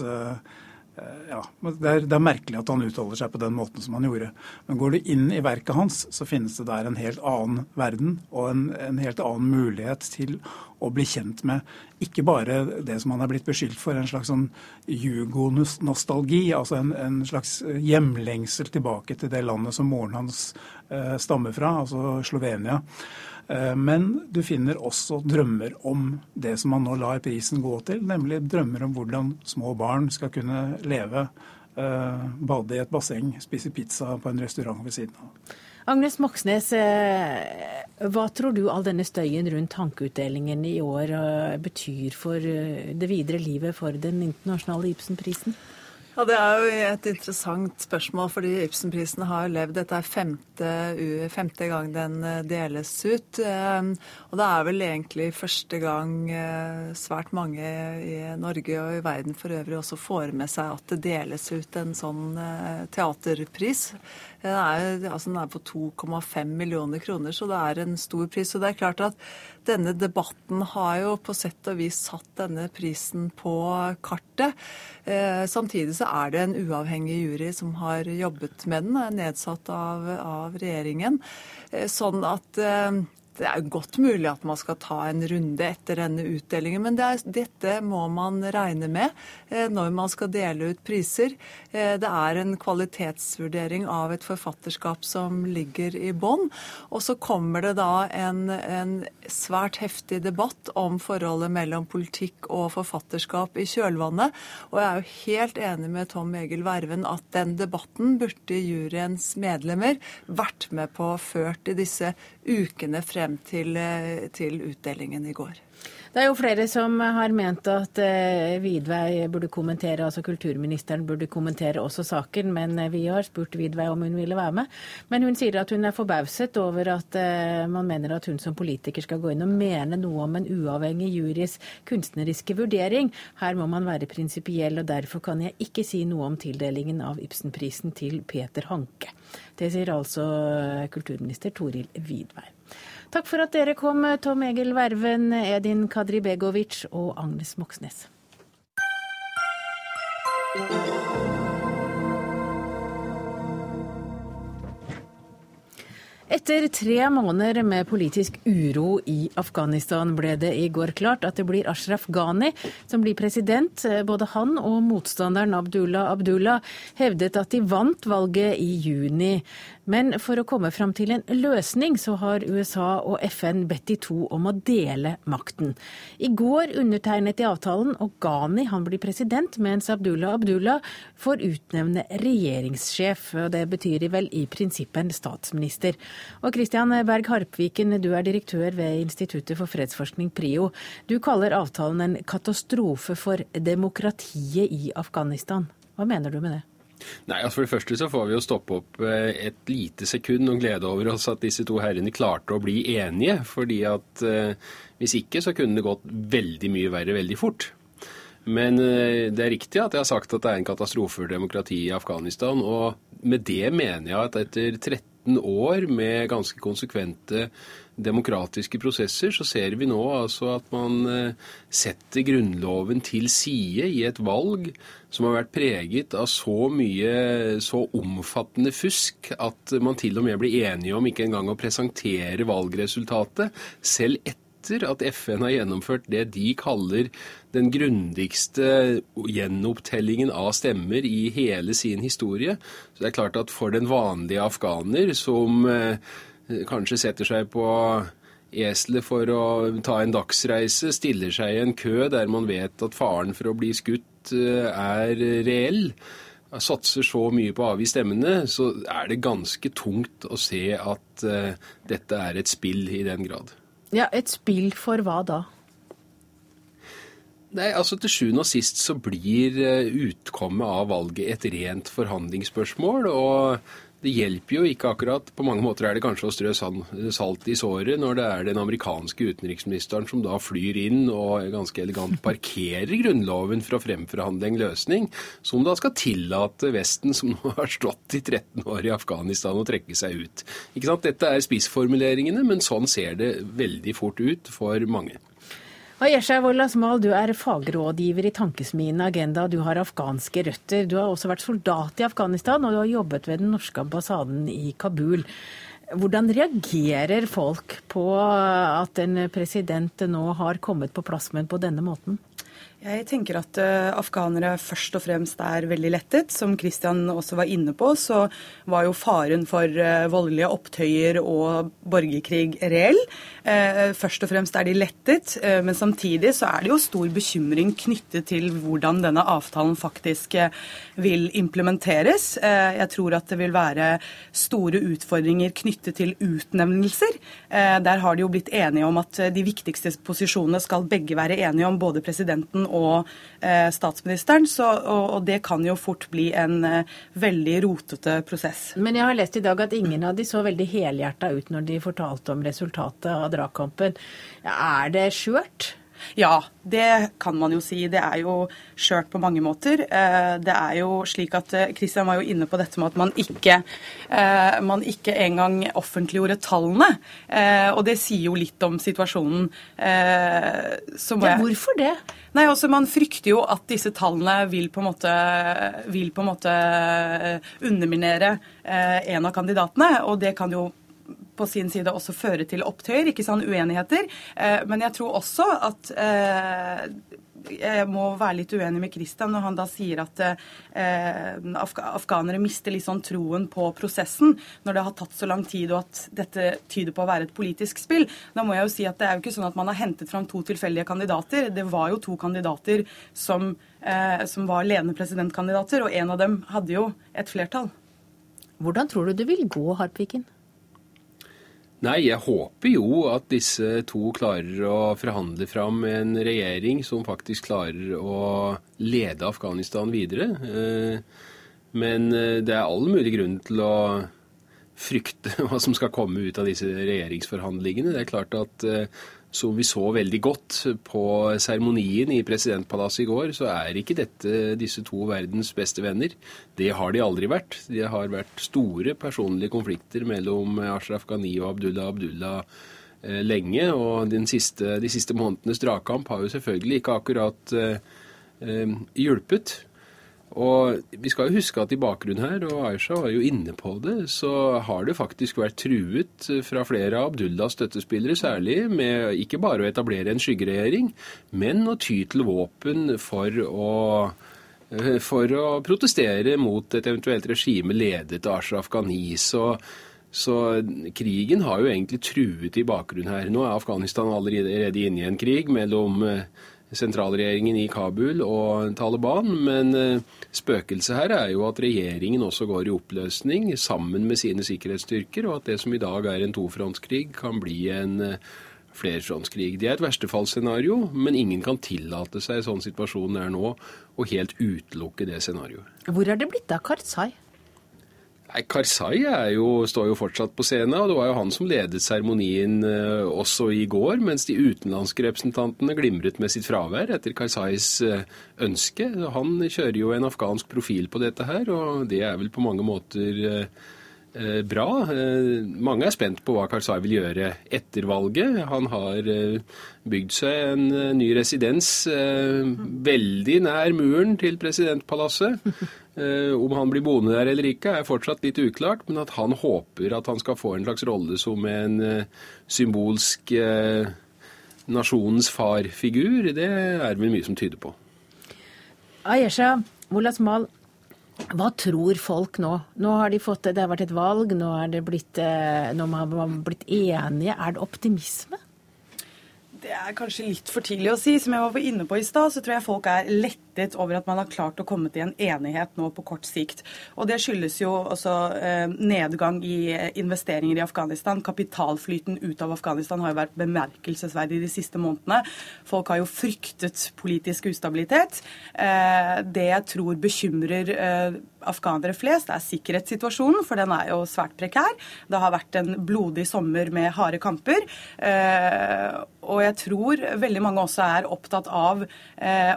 ja, det er, det er, merkelig at han uttaler seg på den måten som han gjorde. Men går du inn i verket hans, så finnes det der en helt annen verden og en, en helt annen mulighet til å bli kjent med ikke bare det som han er blitt beskyldt for, en slags sånn jugonostalgi, altså en, en, slags hjemlengsel tilbake til det landet som moren hans eh, stammer fra, altså Slovenia. Eh, men du finner også drømmer om det som man nå lar prisen gå til, nemlig drømmer om hvordan små barn skal kunne leve, eh, bade i et basseng, spise pizza på en restaurant ved siden av. Agnes Moxnes, eh, hva tror du all denne støyen rundt tankeutdelingen i år betyr for det videre livet for den internasjonale Ibsenprisen? Ja, Det er jo et interessant spørsmål, fordi Ibsenprisen har levd Dette er femte, femte, gang den eh, deles ut. Eh, og det er vel egentlig første gang eh, svært mange i Norge og i verden for øvrig også får med seg at det deles ut en sånn teaterpris. Den er, altså den er på 2,5 millioner kroner, så det er en stor pris. Og det er klart at denne debatten har jo på sett og vis satt denne prisen på kartet. Eh, samtidig så er det en uavhengig jury som har jobbet med den, nedsatt av, av regjeringen. Eh, sånn at eh, det er godt mulig at man skal ta en runde etter denne utdelingen, men det er, dette må man regne med eh, når man skal dele ut priser. Eh, det er en kvalitetsvurdering av et forfatterskap som ligger i bånn. Og så kommer det da en, en, svært heftig debatt om forholdet mellom politikk og forfatterskap i kjølvannet. Og jeg er jo helt enig med Tom Egil Verven at den debatten burde juryens medlemmer vært med på ført i disse ukene frem til, eh, til utdelingen i går. Det er jo flere som har ment at eh, Vidvei burde kommentere, altså kulturministeren burde kommentere også saken, men eh, vi har spurt Vidvei om hun ville være med. Men hun sier at hun er forbauset over at man mener at hun som politiker skal gå inn og mene noe om en uavhengig jurys kunstneriske vurdering. Her må man være prinsipiell, og derfor kan jeg ikke si noe om tildelingen av Ibsenprisen til Peter Hanke. Det sier altså kulturminister Toril Vidvei. Takk for at dere kom, Tom Egil Verven, Edin Kadribegovic og Agnes Moxnes. Etter tre måneder med politisk uro i Afghanistan ble det i går klart at det blir Ashraf Ghani som blir president. Både han og motstanderen Abdullah Abdullah hevdet at de vant valget i juni. Men for å komme fram til en løsning, så har USA og FN bedt de to om å dele makten. I går undertegnet de avtalen, og Ghani han blir president, mens Abdullah Abdullah får utnevne regjeringssjef. og Det betyr vel i prinsippet en statsminister. Og Christian Berg Harpviken, du er direktør ved Instituttet for fredsforskning, PRIO. Du kaller avtalen en katastrofe for demokratiet i Afghanistan. Hva mener du med det? Nei, altså For det første så får vi jo stoppe opp eh, et lite sekund og glede over oss at disse to herrene klarte å bli enige. fordi at eh, hvis ikke så kunne det gått veldig mye verre veldig fort. Men eh, det er riktig at jeg har sagt at det er en katastrofe for demokratiet i Afghanistan. Og med det mener jeg at etter 13 år med ganske konsekvente demokratiske prosesser, så ser vi nå altså at man eh, setter Grunnloven til side i et valg som har vært preget av så mye så omfattende fusk at man til og med blir enige om ikke engang å presentere valgresultatet, selv etter at FN har gjennomført det de kaller den grundigste gjenopptellingen av stemmer i hele sin historie. Så det er klart at for den vanlige afghaner som eh, kanskje setter seg på eselet for å ta en dagsreise, stiller seg i en kø der man vet at faren for å bli skutt eh, er reell, satser så mye på å avgi stemmene, så er det ganske tungt å se at uh, dette er et spill i den grad. Ja, Et spill for hva da? Nei, altså Til sjuende og sist så blir eh, utkommet av valget et rent forhandlingsspørsmål. og det hjelper jo ikke akkurat. På mange måter er det kanskje å strø salt i såret når det er den amerikanske utenriksministeren som da flyr inn og ganske elegant parkerer Grunnloven for å fremforhandle en løsning som da skal tillate Vesten, som nå har stått i 13 år i Afghanistan, å trekke seg ut. Ikke sant? Dette er spissformuleringene, men sånn ser det veldig fort ut for mange. Og Yesha Wolasmal, du er fagrådgiver i Tankesmien Agenda. Du har afghanske røtter. Du har også vært soldat i Afghanistan, og du har jobbet ved den norske ambassaden i Kabul. Hvordan reagerer folk på at en president nå har kommet på plass, men på denne måten? Jeg tenker at uh, afghanere først og fremst er veldig lettet. Som Kristian også var inne på, så var jo faren for uh, voldelige opptøyer og borgerkrig reell. Uh, først og fremst er de lettet, men samtidig så er det jo stor bekymring knyttet til hvordan denne avtalen faktisk vil implementeres. jeg tror at det vil være store utfordringer knyttet til utnevnelser. der har de jo blitt enige om at de viktigste posisjonene skal begge være enige om, både presidenten og eh, statsministeren. Så, og, og, det kan jo fort bli en eh, veldig rotete prosess. Men jeg har lest i dag at ingen av de så veldig helhjerta ut når de fortalte om resultatet av dragkampen. Ja, er det skjørt? Ja, det kan man jo si. Det er jo skjørt på mange måter. Eh, det er jo slik at Kristian eh, var jo inne på dette med at man ikke, eh, man ikke engang offentliggjorde tallene. Og det sier jo litt om situasjonen. Ja, hvorfor det? Nei, altså Man frykter jo at disse tallene vil på en måte, vil på en måte underminere en av kandidatene. Og det kan jo på sin side også føre til opptøyer, ikke sånn uenigheter. Eh, men jeg tror også at eh, jeg må være litt uenig med Kristian når han da sier at eh, afghanere mister litt sånn troen på prosessen når det har tatt så lang tid og at dette tyder på å være et politisk spill. Da må jeg jo si at det er jo ikke sånn at man har hentet fram to tilfeldige kandidater. Det var jo to kandidater som, eh, som var ledende presidentkandidater, og en av dem hadde jo et flertall. Hvordan tror du det vil gå, Harpviken? Nei, jeg håper jo at disse to klarer å forhandle fram en regjering som faktisk klarer å lede Afghanistan videre. Eh, men eh, det er all mulig grunn til å frykte *laughs* hva som skal komme ut av disse regjeringsforhandlingene. Det er klart at eh, som vi så veldig godt på seremonien i presidentpalasset i går, så er ikke dette disse to verdens beste venner. Det har de aldri vært. Det har vært store personlige konflikter mellom Ashraf Ghani og Abdullah Abdullah eh, lenge. Og siste, de siste månedenes dragkamp har jo selvfølgelig ikke akkurat eh, eh, hjulpet. Og vi skal jo huske at i bakgrunnen her, og Aisha var jo inne på det, så har det faktisk vært truet fra flere av Abdullahs støttespillere særlig, med ikke bare å etablere en skyggeregjering, men å ty til våpen for å for å protestere mot et eventuelt regime ledet av Ashraf Ghani. Så, så, krigen har jo egentlig truet i bakgrunnen her. Nå er Afghanistan allerede inne i en krig mellom sentralregjeringen i Kabul og Taliban. Men eh, spøkelset her er jo at regjeringen også går i oppløsning sammen med sine sikkerhetsstyrker, og at det som i dag er en tofrontskrig, kan bli en eh, flerfrontskrig. Det er et verstefallsscenario, men ingen kan tillate seg sånn situasjonen er nå, å helt utelukke det scenarioet. Hvor er det blitt av Karzai? Nei, Karzai står jo fortsatt på scenen, og det var jo han som ledet seremonien eh, også i går, mens de utenlandske representantene glimret med sitt fravær etter Karzais eh, ønske. Han kjører jo en afghansk profil på dette her, og det er vel på mange måter eh bra. Eh, mange er spent på hva Karzai vil gjøre etter valget. Han har eh, bygd seg en ny residens veldig nær muren til presidentpalasset. Eh, om han blir boende der eller ikke, er fortsatt litt uklart, men at han håper at han skal få en slags rolle som en eh, symbolsk eh, nasjonens far-figur, det er vel mye som tyder på. Ayesha Mulasmal, hva tror folk nå? Nå har de fått, Det har vært et valg, nå er det blitt, nå har man blitt enige. Er det optimisme? Det er kanskje litt for tidlig å si. Som jeg var inne på i stad, så tror jeg folk er lett lettet over at man har klart å komme til en enighet nå på kort sikt. Og Det skyldes jo også eh, nedgang i eh, investeringer i Afghanistan. Kapitalflyten ut av Afghanistan har jo vært bemerkelsesverdig de siste månedene. Folk har jo fryktet politisk ustabilitet. Eh, det jeg tror bekymrer afghanere flest, er sikkerhetssituasjonen, for den er jo svært prekær. Det har vært en blodig sommer med harde kamper. Og jeg tror veldig mange også er opptatt av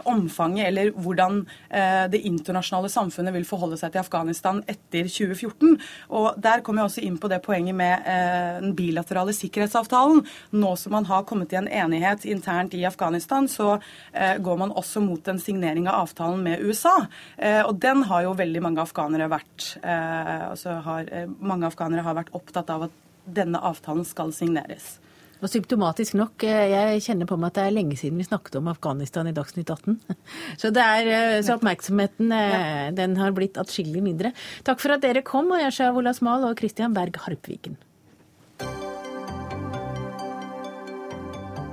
omfanget eller hvordan eh, det internasjonale samfunnet vil forholde seg til Afghanistan etter 2014. Og Der kommer jeg også inn på det poenget med eh, den bilaterale sikkerhetsavtalen. Nå som man har kommet til en enighet internt i Afghanistan, så eh, går man også mot en signering av avtalen med USA. Og den har jo veldig mange afghanere vært altså har, Mange afghanere har vært opptatt av at denne avtalen skal signeres. Og symptomatisk nok, eh, jeg kjenner på meg at det er lenge siden vi snakket om Afghanistan i Dagsnytt 18. *laughs* Så, er, eh, så oppmerksomheten eh, den har blitt atskillig mindre. Takk for at dere kom, Ayasha Wolasmal og Christian Berg Harpviken.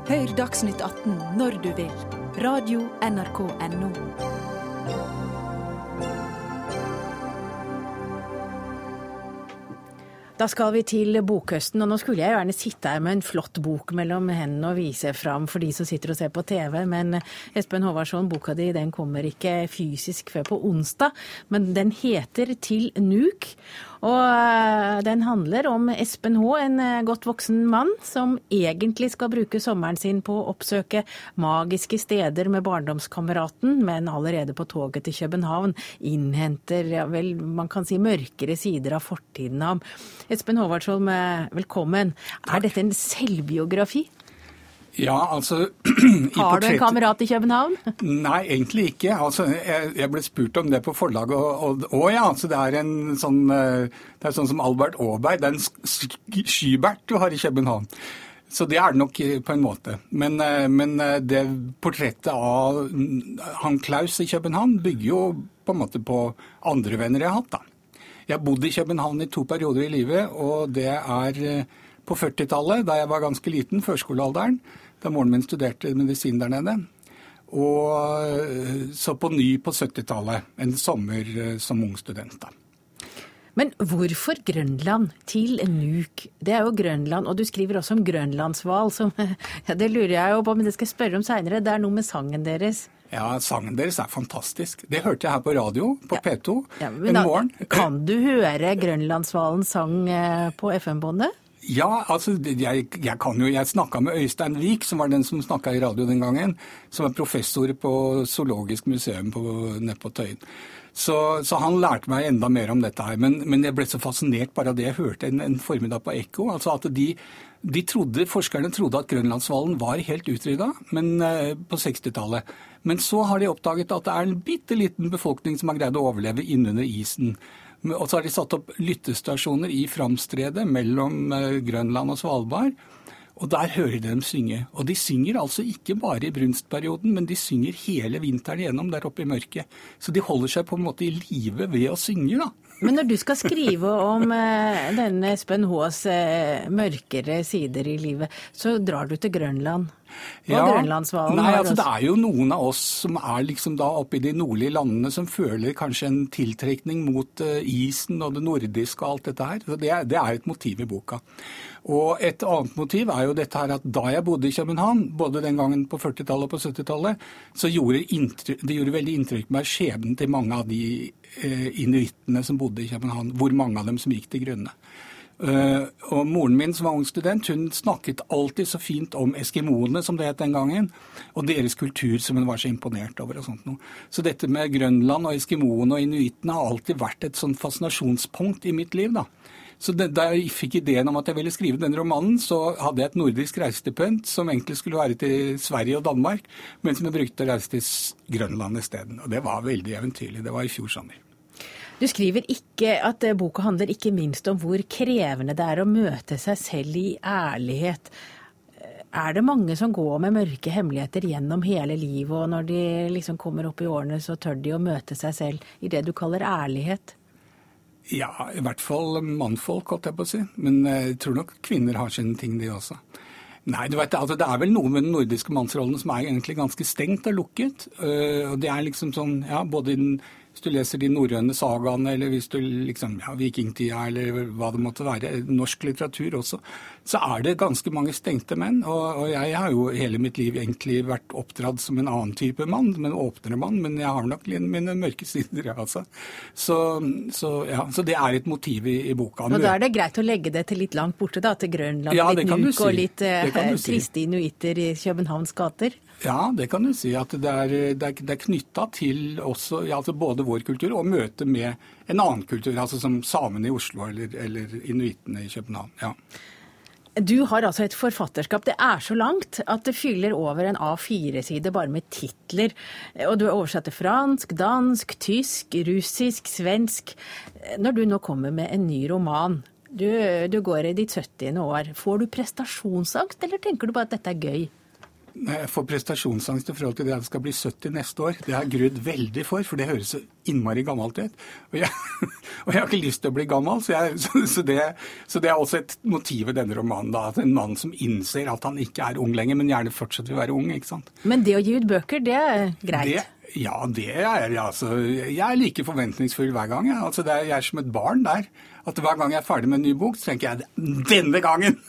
Hør Dagsnytt 18 når du vil. Radio NRK Radio.nrk.no. Da skal vi til bokhøsten, og nå skulle jeg gjerne sitte her med en flott bok mellom hendene og vise fram for de som sitter og ser på TV, men Espen Håvardsson, boka di den kommer ikke fysisk før på onsdag, men den heter Til Nuk. Og eh, den handler om Espen H., en eh, godt voksen mann som egentlig skal bruke sommeren sin på å oppsøke magiske steder med barndomskameraten, men allerede på toget til København innhenter ja, vel, man kan si mørkere sider av fortiden av. Espen Håvardsholm, velkommen. velkommen. Er dette en selvbiografi? Ja, altså *clears throat* Har du en kamerat i København? *laughs* Nei, egentlig ikke. Altså, jeg, jeg, ble spurt om det på forlaget, og, og, og ja, altså, det er en sånn eh, Det er sånn som Albert Aaberg. Det er en skybert du har i København. Så det er det nok eh, på en måte. Men, eh, men det portrettet av han Klaus i København bygger jo på en måte på andre venner jeg har hatt, da. Jeg bodde i København i to perioder i livet, og det er på 40-tallet, da jeg var ganske liten, førskolealderen da moren min studerte medisin der nede. Og eh, så på ny på 70-tallet, en sommer eh, som ung student. da. Men hvorfor Grønland til Nuuk? Det er jo Grønland, og du skriver også om grønlandshval. *laughs* Ja, det lurer jeg jo på, men det skal jeg spørre om seinere. Det er noe med sangen deres? Ja, sangen deres er fantastisk. Det hørte jeg her på radio på ja. P2 ja, en morgen. Kan du høre Grønlandshvalen sang eh, på FM-båndet? Ja, altså, jeg, jeg kan jo, jeg snakka med Øystein Wiik, som var den som snakka i radio den gangen. Som er professor på Zoologisk museum på, nede på Tøyen. Så, så, han lærte meg enda mer om dette her. Men, men jeg ble så fascinert bare av det jeg hørte en, en formiddag på Ekko. Altså at de, de trodde, Forskerne trodde at Grønlandshvalen var helt utrydda eh, på 60-tallet. Men så har de oppdaget at det er en bitte liten befolkning som har greid å overleve innunder isen. Og så har de satt opp lyttestasjoner i Framstredet mellom eh, Grønland og Svalbard. Og der hører de dem synge. Og de synger altså ikke bare i brunstperioden, men de synger hele vinteren igjennom der oppe i mørket. Så de holder seg på en måte i live ved å synge, da. Men når du skal skrive om eh, denne Espen Haas eh, mørkere sider i livet, så drar du til Grønland? ja, Nei, altså, det er jo noen av oss som er liksom da oppe i de nordlige landene som føler kanskje en tiltrekning mot uh, isen og det nordiske og alt dette her. Så det, det er et motiv i boka. Og et annet motiv er jo dette her at da jeg bodde i København, både den gangen på 40-tallet og på 70-tallet, så gjorde det gjorde veldig inntrykk på meg skjebnen til mange av de inuittene som bodde i København. Hvor mange av dem som gikk til grunne. Uh, og Moren min som var ung student, hun snakket alltid så fint om eskimoene, som det het den gangen, og deres kultur som hun var så imponert over. og sånt noe. Så dette med Grønland og eskimoene og inuittene har alltid vært et sånn fascinasjonspunkt i mitt liv. da. Så Da jeg fikk ideen om at jeg ville skrive denne romanen, så hadde jeg et nordisk reisestipend som egentlig skulle være til Sverige og Danmark, men som jeg brukte å reise til Grønland isteden. Og det var veldig eventyrlig. Det var i fjor sommer. Du skriver ikke at eh, boka handler ikke minst om hvor krevende det er å møte seg selv i ærlighet. Eh, er det mange som går med mørke hemmeligheter gjennom hele livet, og når de liksom kommer opp i årene, så tør de å møte seg selv i det du kaller ærlighet? Ja, i hvert fall mannfolk, holdt jeg på å si. Men eh, jeg tror nok kvinner har sine ting, de også. Nei, du vet, altså, Det er vel noe med den nordiske mannsrollen som er egentlig ganske stengt og lukket. Og det er liksom sånn, ja, Både i den du leser de norrøne sagaene, eller hvis du liksom, ja, vikingtida, eller hva det måtte være, norsk litteratur også, så er det ganske mange stengte menn. Og, og, jeg har jo hele mitt liv egentlig vært oppdratt som en annen type mann, en åpnere mann, men jeg har nok mine mørke *laughs* sider, altså. Så, så, ja, så det er et motiv i, i boka. Og da er det greit å legge det til litt langt borte, da, til Grønland, ja, litt Nuuk si. og litt eh, triste inuitter i Københavns gater? Ja, det kan du si. at Det er, det er, er knytta til også, ja, altså både vår kultur og møte med en annen kultur, altså som samene i Oslo eller, eller inuittene i København. ja. Du har altså et forfatterskap. Det er så langt at det fyller over en A4-side bare med titler. Og du har oversatt til fransk, dansk, tysk, russisk, svensk. Når du nå kommer med en ny roman, du, du går i ditt 70. år, får du prestasjonsangst, eller tenker du bare at dette er gøy? Jeg får prestasjonsangst i forhold til det at det skal bli 70 neste år. Det har jeg grudd veldig for, for det høres så innmari gammelt ut. Og jeg, *laughs* og jeg har ikke lyst til å bli gammel, så, jeg, *laughs* så, så, det, så, det, er også et motiv i denne romanen. da, at En mann som innser at han ikke er ung lenger, men gjerne fortsetter å være ung. ikke sant? Men det å gi ut bøker, det er greit? Det, ja, det er jeg. Altså, jeg er like forventningsfull hver gang. Jeg, altså, er, jeg er som et barn der at hver gang jeg er ferdig med en ny bok, så tenker jeg denne gangen!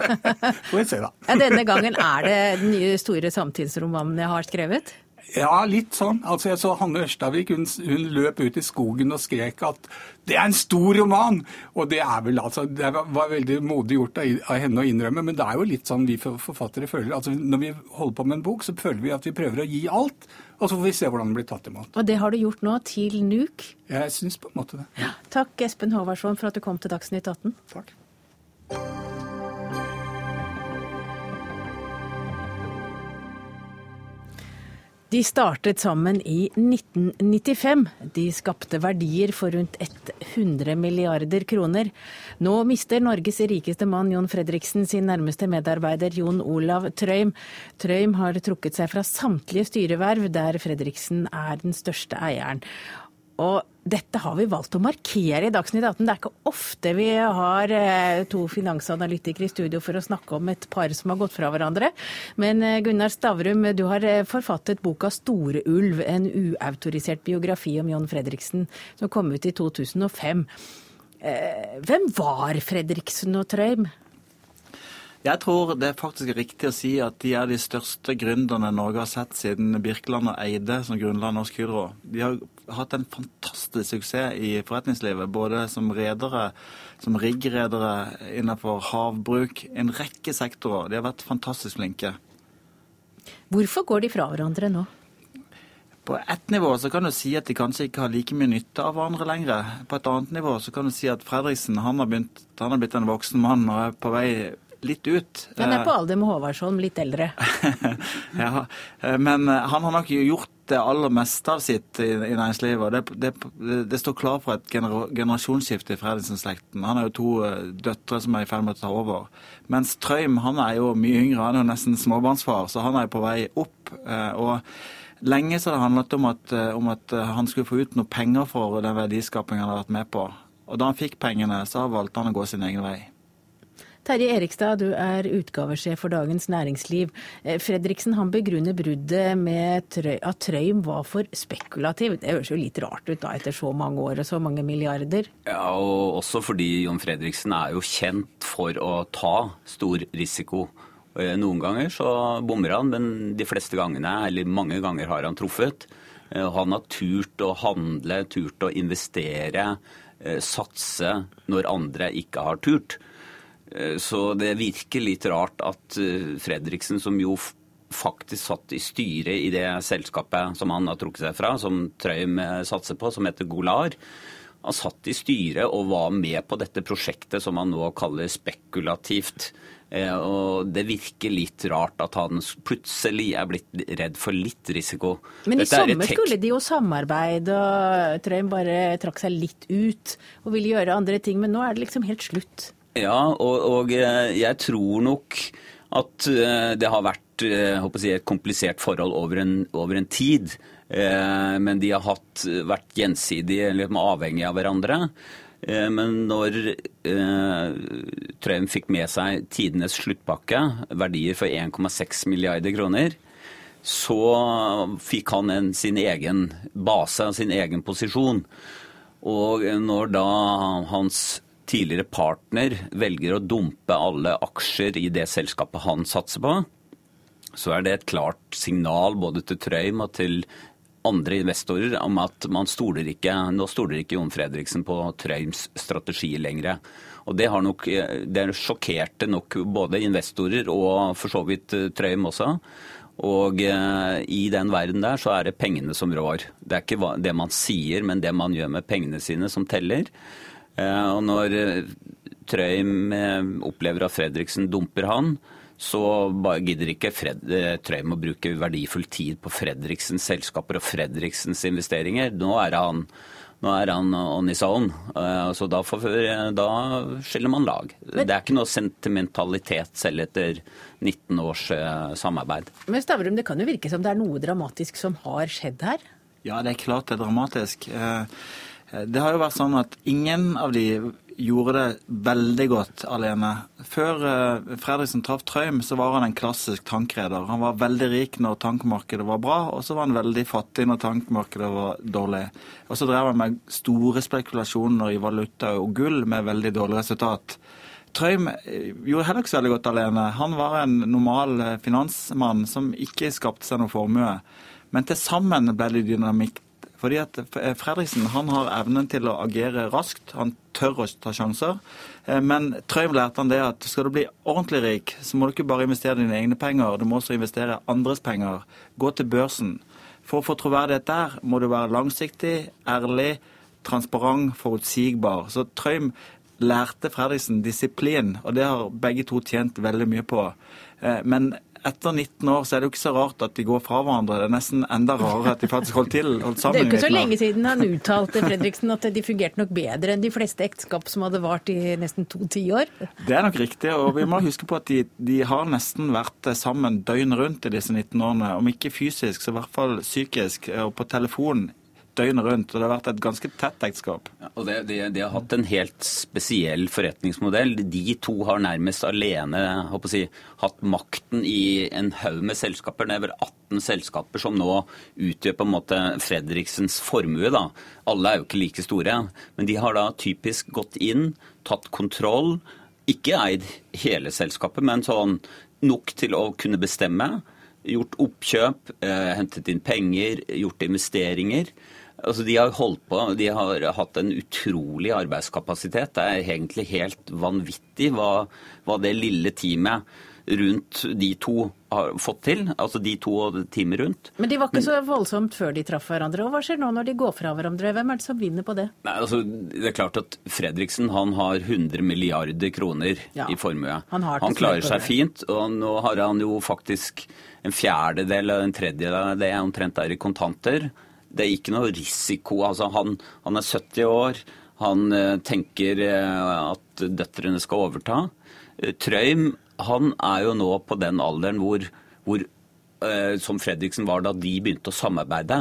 *laughs* Får vi se, da. ja, denne gangen er det den nye store samtidsromanen jeg har skrevet? Ja, litt sånn. Altså, Jeg så Hanne Ørstavik. Hun, hun, løp ut i skogen og skrek at det er en stor roman! Og det er vel altså Det var veldig modig gjort av, av henne å innrømme, men det er jo litt sånn vi forfattere føler. altså Når vi holder på med en bok, så føler vi at vi prøver å gi alt. Og så får vi se hvordan det blir tatt imot. Og det har du gjort nå, til NUK? Jeg syns på en måte det. Ja. Takk Espen Håvardsson for at du kom til Dagsnytt 18. Takk. De startet sammen i 1995. De skapte verdier for rundt 100 milliarder kroner. Nå mister Norges rikeste mann Jon Fredriksen sin nærmeste medarbeider Jon Olav Trøim. Trøim har trukket seg fra samtlige styreverv, der Fredriksen er den største eieren. Og dette har vi valgt å markere i Dagsnytt 18. Det er ikke ofte vi har eh, to finansanalytikere i studio for å snakke om et par som har gått fra hverandre. Men eh, Gunnar Stavrum, du har eh, forfattet boka 'Store ulv', en uautorisert biografi om John Fredriksen, som kom ut i 2005. Hvem var Fredriksen og Trøim? Jeg tror det er faktisk riktig å si at de er de største gründerne Norge har sett siden Birkeland og Eide som grunnla Norsk Hydro. De har hatt en fantastisk suksess i forretningslivet, både som redere, som riggredere innenfor havbruk, en rekke sektorer. De har vært fantastisk flinke. Hvorfor går de fra hverandre nå? på ett nivå så kan du si at de kanskje ikke har like mye nytte av hverandre lenger. På et annet nivå så kan du si at Fredriksen han har, begynt, han har blitt en voksen mann og er på vei litt ut. Han er på alder med Håvardsholm, litt eldre. *laughs* ja, men han har nok gjort det aller meste av sitt i, i næringslivet. det, det, det, står klar for et gener generasjonsskifte i Fredriksen-slekten. Han har jo to døtre som er i ferd med å ta over. Mens Trøim han er jo mye yngre, han er jo nesten småbarnsfar, så han er jo på vei opp. og Lenge så har det handlet om at, eh, om at, eh, han skulle få ut noe penger for den verdiskapingen han har vært med på. Og da han fikk pengene, så valgte han å gå sin egen vei. Terje Erikstad, du er utgavesjef for Dagens Næringsliv. Eh, Fredriksen han begrunner bruddet med at Trøim var for spekulativ. Det høres jo litt rart ut da, etter så mange år og så mange milliarder? Ja, og også fordi Jon Fredriksen er jo kjent for å ta stor risiko. Eh, noen ganger så bommer han, men de fleste gangene, eller mange ganger, har han truffet. Eh, han har turt å handle, turt å investere, satse når andre ikke har turt. Så det virker litt rart at Fredriksen, som jo faktisk satt i styret i det selskapet som han har trukket seg fra, som Trøim satser på, som heter Golar, han satt i styret og var med på dette prosjektet som han nå kaller spekulativt. Eh, og det virker litt rart at han plutselig er blitt redd for litt risiko. Men i sommer skulle de jo samarbeide, og Trøim bare trakk seg litt ut og ville gjøre andre ting. Men nå er det liksom helt slutt. Ja, og, og eh, jeg tror nok at eh, det har vært jeg, et komplisert forhold over en, over en tid. Men de har hatt, vært gjensidige, eller avhengige av hverandre. Eh, men når eh, Trøim fikk med seg tidenes sluttpakke, verdier for 1,6 milliarder kroner, så fikk han en, sin egen base, sin egen posisjon. Og når da hans tidligere partner velger å dumpe alle aksjer i det selskapet han satser på, så er det et klart signal både til Trøim og til andre investorer om at man stoler ikke, nå stoler ikke Jon Fredriksen på Trøims strategi lenger. Og Det, har nok, det sjokkerte nok både investorer og for så vidt eh, Trøim også. Og eh, i den verden der så er det pengene som rår. Det er ikke det man sier, men det man gjør med pengene sine som teller. Eh, og når Trøim opplever at Fredriksen dumper han, så gidder ikke Fred, eh, Trøim å bruke verdifull tid på Fredriksens selskaper og Fredriksens investeringer. Nå er han, nå er han on his own, eh, så da, får, da skiller man lag. Men, det er ikke noe sentimentalitet selv etter 19 års eh, samarbeid. Men Stavrum, det kan jo virke som det er noe dramatisk som har skjedd her? Ja, det er klart det er dramatisk. Det har jo vært sånn at ingen av de gjorde det veldig godt alene. Før uh, Fredriksen traff Trøim, så var han en klassisk tankreder. Han var veldig rik når tankmarkedet var bra, og så var han veldig fattig når tankmarkedet var dårlig. Og så drev han med store spekulasjoner i valuta og gull med veldig dårlig resultat. Trøim eh, gjorde heller ikke så veldig godt alene. Han var en normal eh, finansmann som ikke skapte seg noen formue. Men til sammen ble det dynamikk fordi at Fredriksen han har evnen til å agere raskt. Han tør å ta sjanser. Eh, men Trøim lærte han det at skal du bli ordentlig rik, så må du ikke bare investere dine egne penger, du må også investere andres penger. Gå til børsen. For å få troverdighet der må du være langsiktig, ærlig, transparent, forutsigbar. Så Trøim lærte Fredriksen disiplin, og det har begge to tjent veldig mye på. Eh, men etter 19 år så er det jo ikke så rart at de går fra hverandre. Det er nesten enda rarere at de faktisk holdt til, holdt sammen. Det er jo ikke så lenge siden han uttalte Fredriksen, at de fungerte nok bedre enn de fleste ekteskap som hadde vart i nesten to tiår. Det er nok riktig, og vi må huske på at de, de har nesten vært sammen døgnet rundt i disse 19 årene. Om ikke fysisk, så i hvert fall psykisk, og på telefon døgnet rundt. og Det har vært et ganske tett ekteskap. Ja, og det, det, de har hatt en helt spesiell forretningsmodell. De to har nærmest alene si, hatt makten i en haug med selskaper. Det er vel 18 selskaper som nå utgjør på en måte Fredriksens formue. da. Alle er jo ikke like store, men de har da typisk gått inn, tatt kontroll. Ikke eid hele selskapet, men sånn nok til å kunne bestemme gjort oppkjøp, eh, hentet inn penger, gjort investeringer. Altså, de har holdt på, de har hatt en utrolig arbeidskapasitet. Det er egentlig helt vanvittig hva, hva det lille teamet rundt de to har fått til. Altså de to og teamet rundt. Men de var ikke så voldsomt før de traff hverandre. Og hva skjer nå når de går fra hverandre? Hvem er det som vinner på det? Nei, altså, det er klart at Fredriksen han har 100 milliarder kroner Ja, i formue. han han klarer seg fint, og nå har han jo faktisk en fjerdedel eller en tredjedel av det omtrent er i kontanter. Det er ikke noe risiko. Altså, han, han er 70 år. Han eh, tenker eh, at døtrene skal overta. Eh, Trøim han er jo nå på den alderen hvor, hvor som Fredriksen var da de begynte å samarbeide.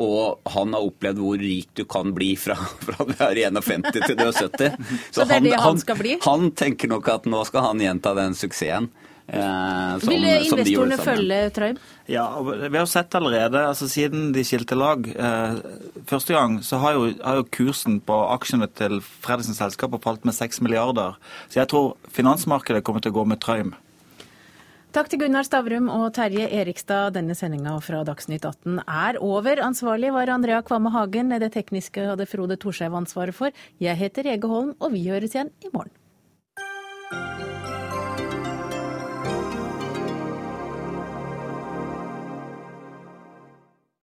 Og han har opplevd hvor rik du kan bli fra, *laughs* fra du er 51 til du er 70. Så det er det han skal bli? Han tenker nok at nå skal han gjenta den suksessen. Eh, som, Vil investorene følge Trøim? Ja, vi har sett allerede, altså siden de skilte lag eh, første gang, så har jo, har jo kursen på aksjene til Fredriksens selskaper falt med 6 milliarder. Så jeg tror finansmarkedet kommer til å gå med Trøim. Takk til Gunnar Stavrum og Terje Erikstad. Denne sendinga fra Dagsnytt 18 er over. Ansvarlig var Andrea Kvamme Hagen. Det tekniske hadde Frode Torsheiv ansvaret for. Jeg heter Ege Holm, og vi høres igjen i morgen.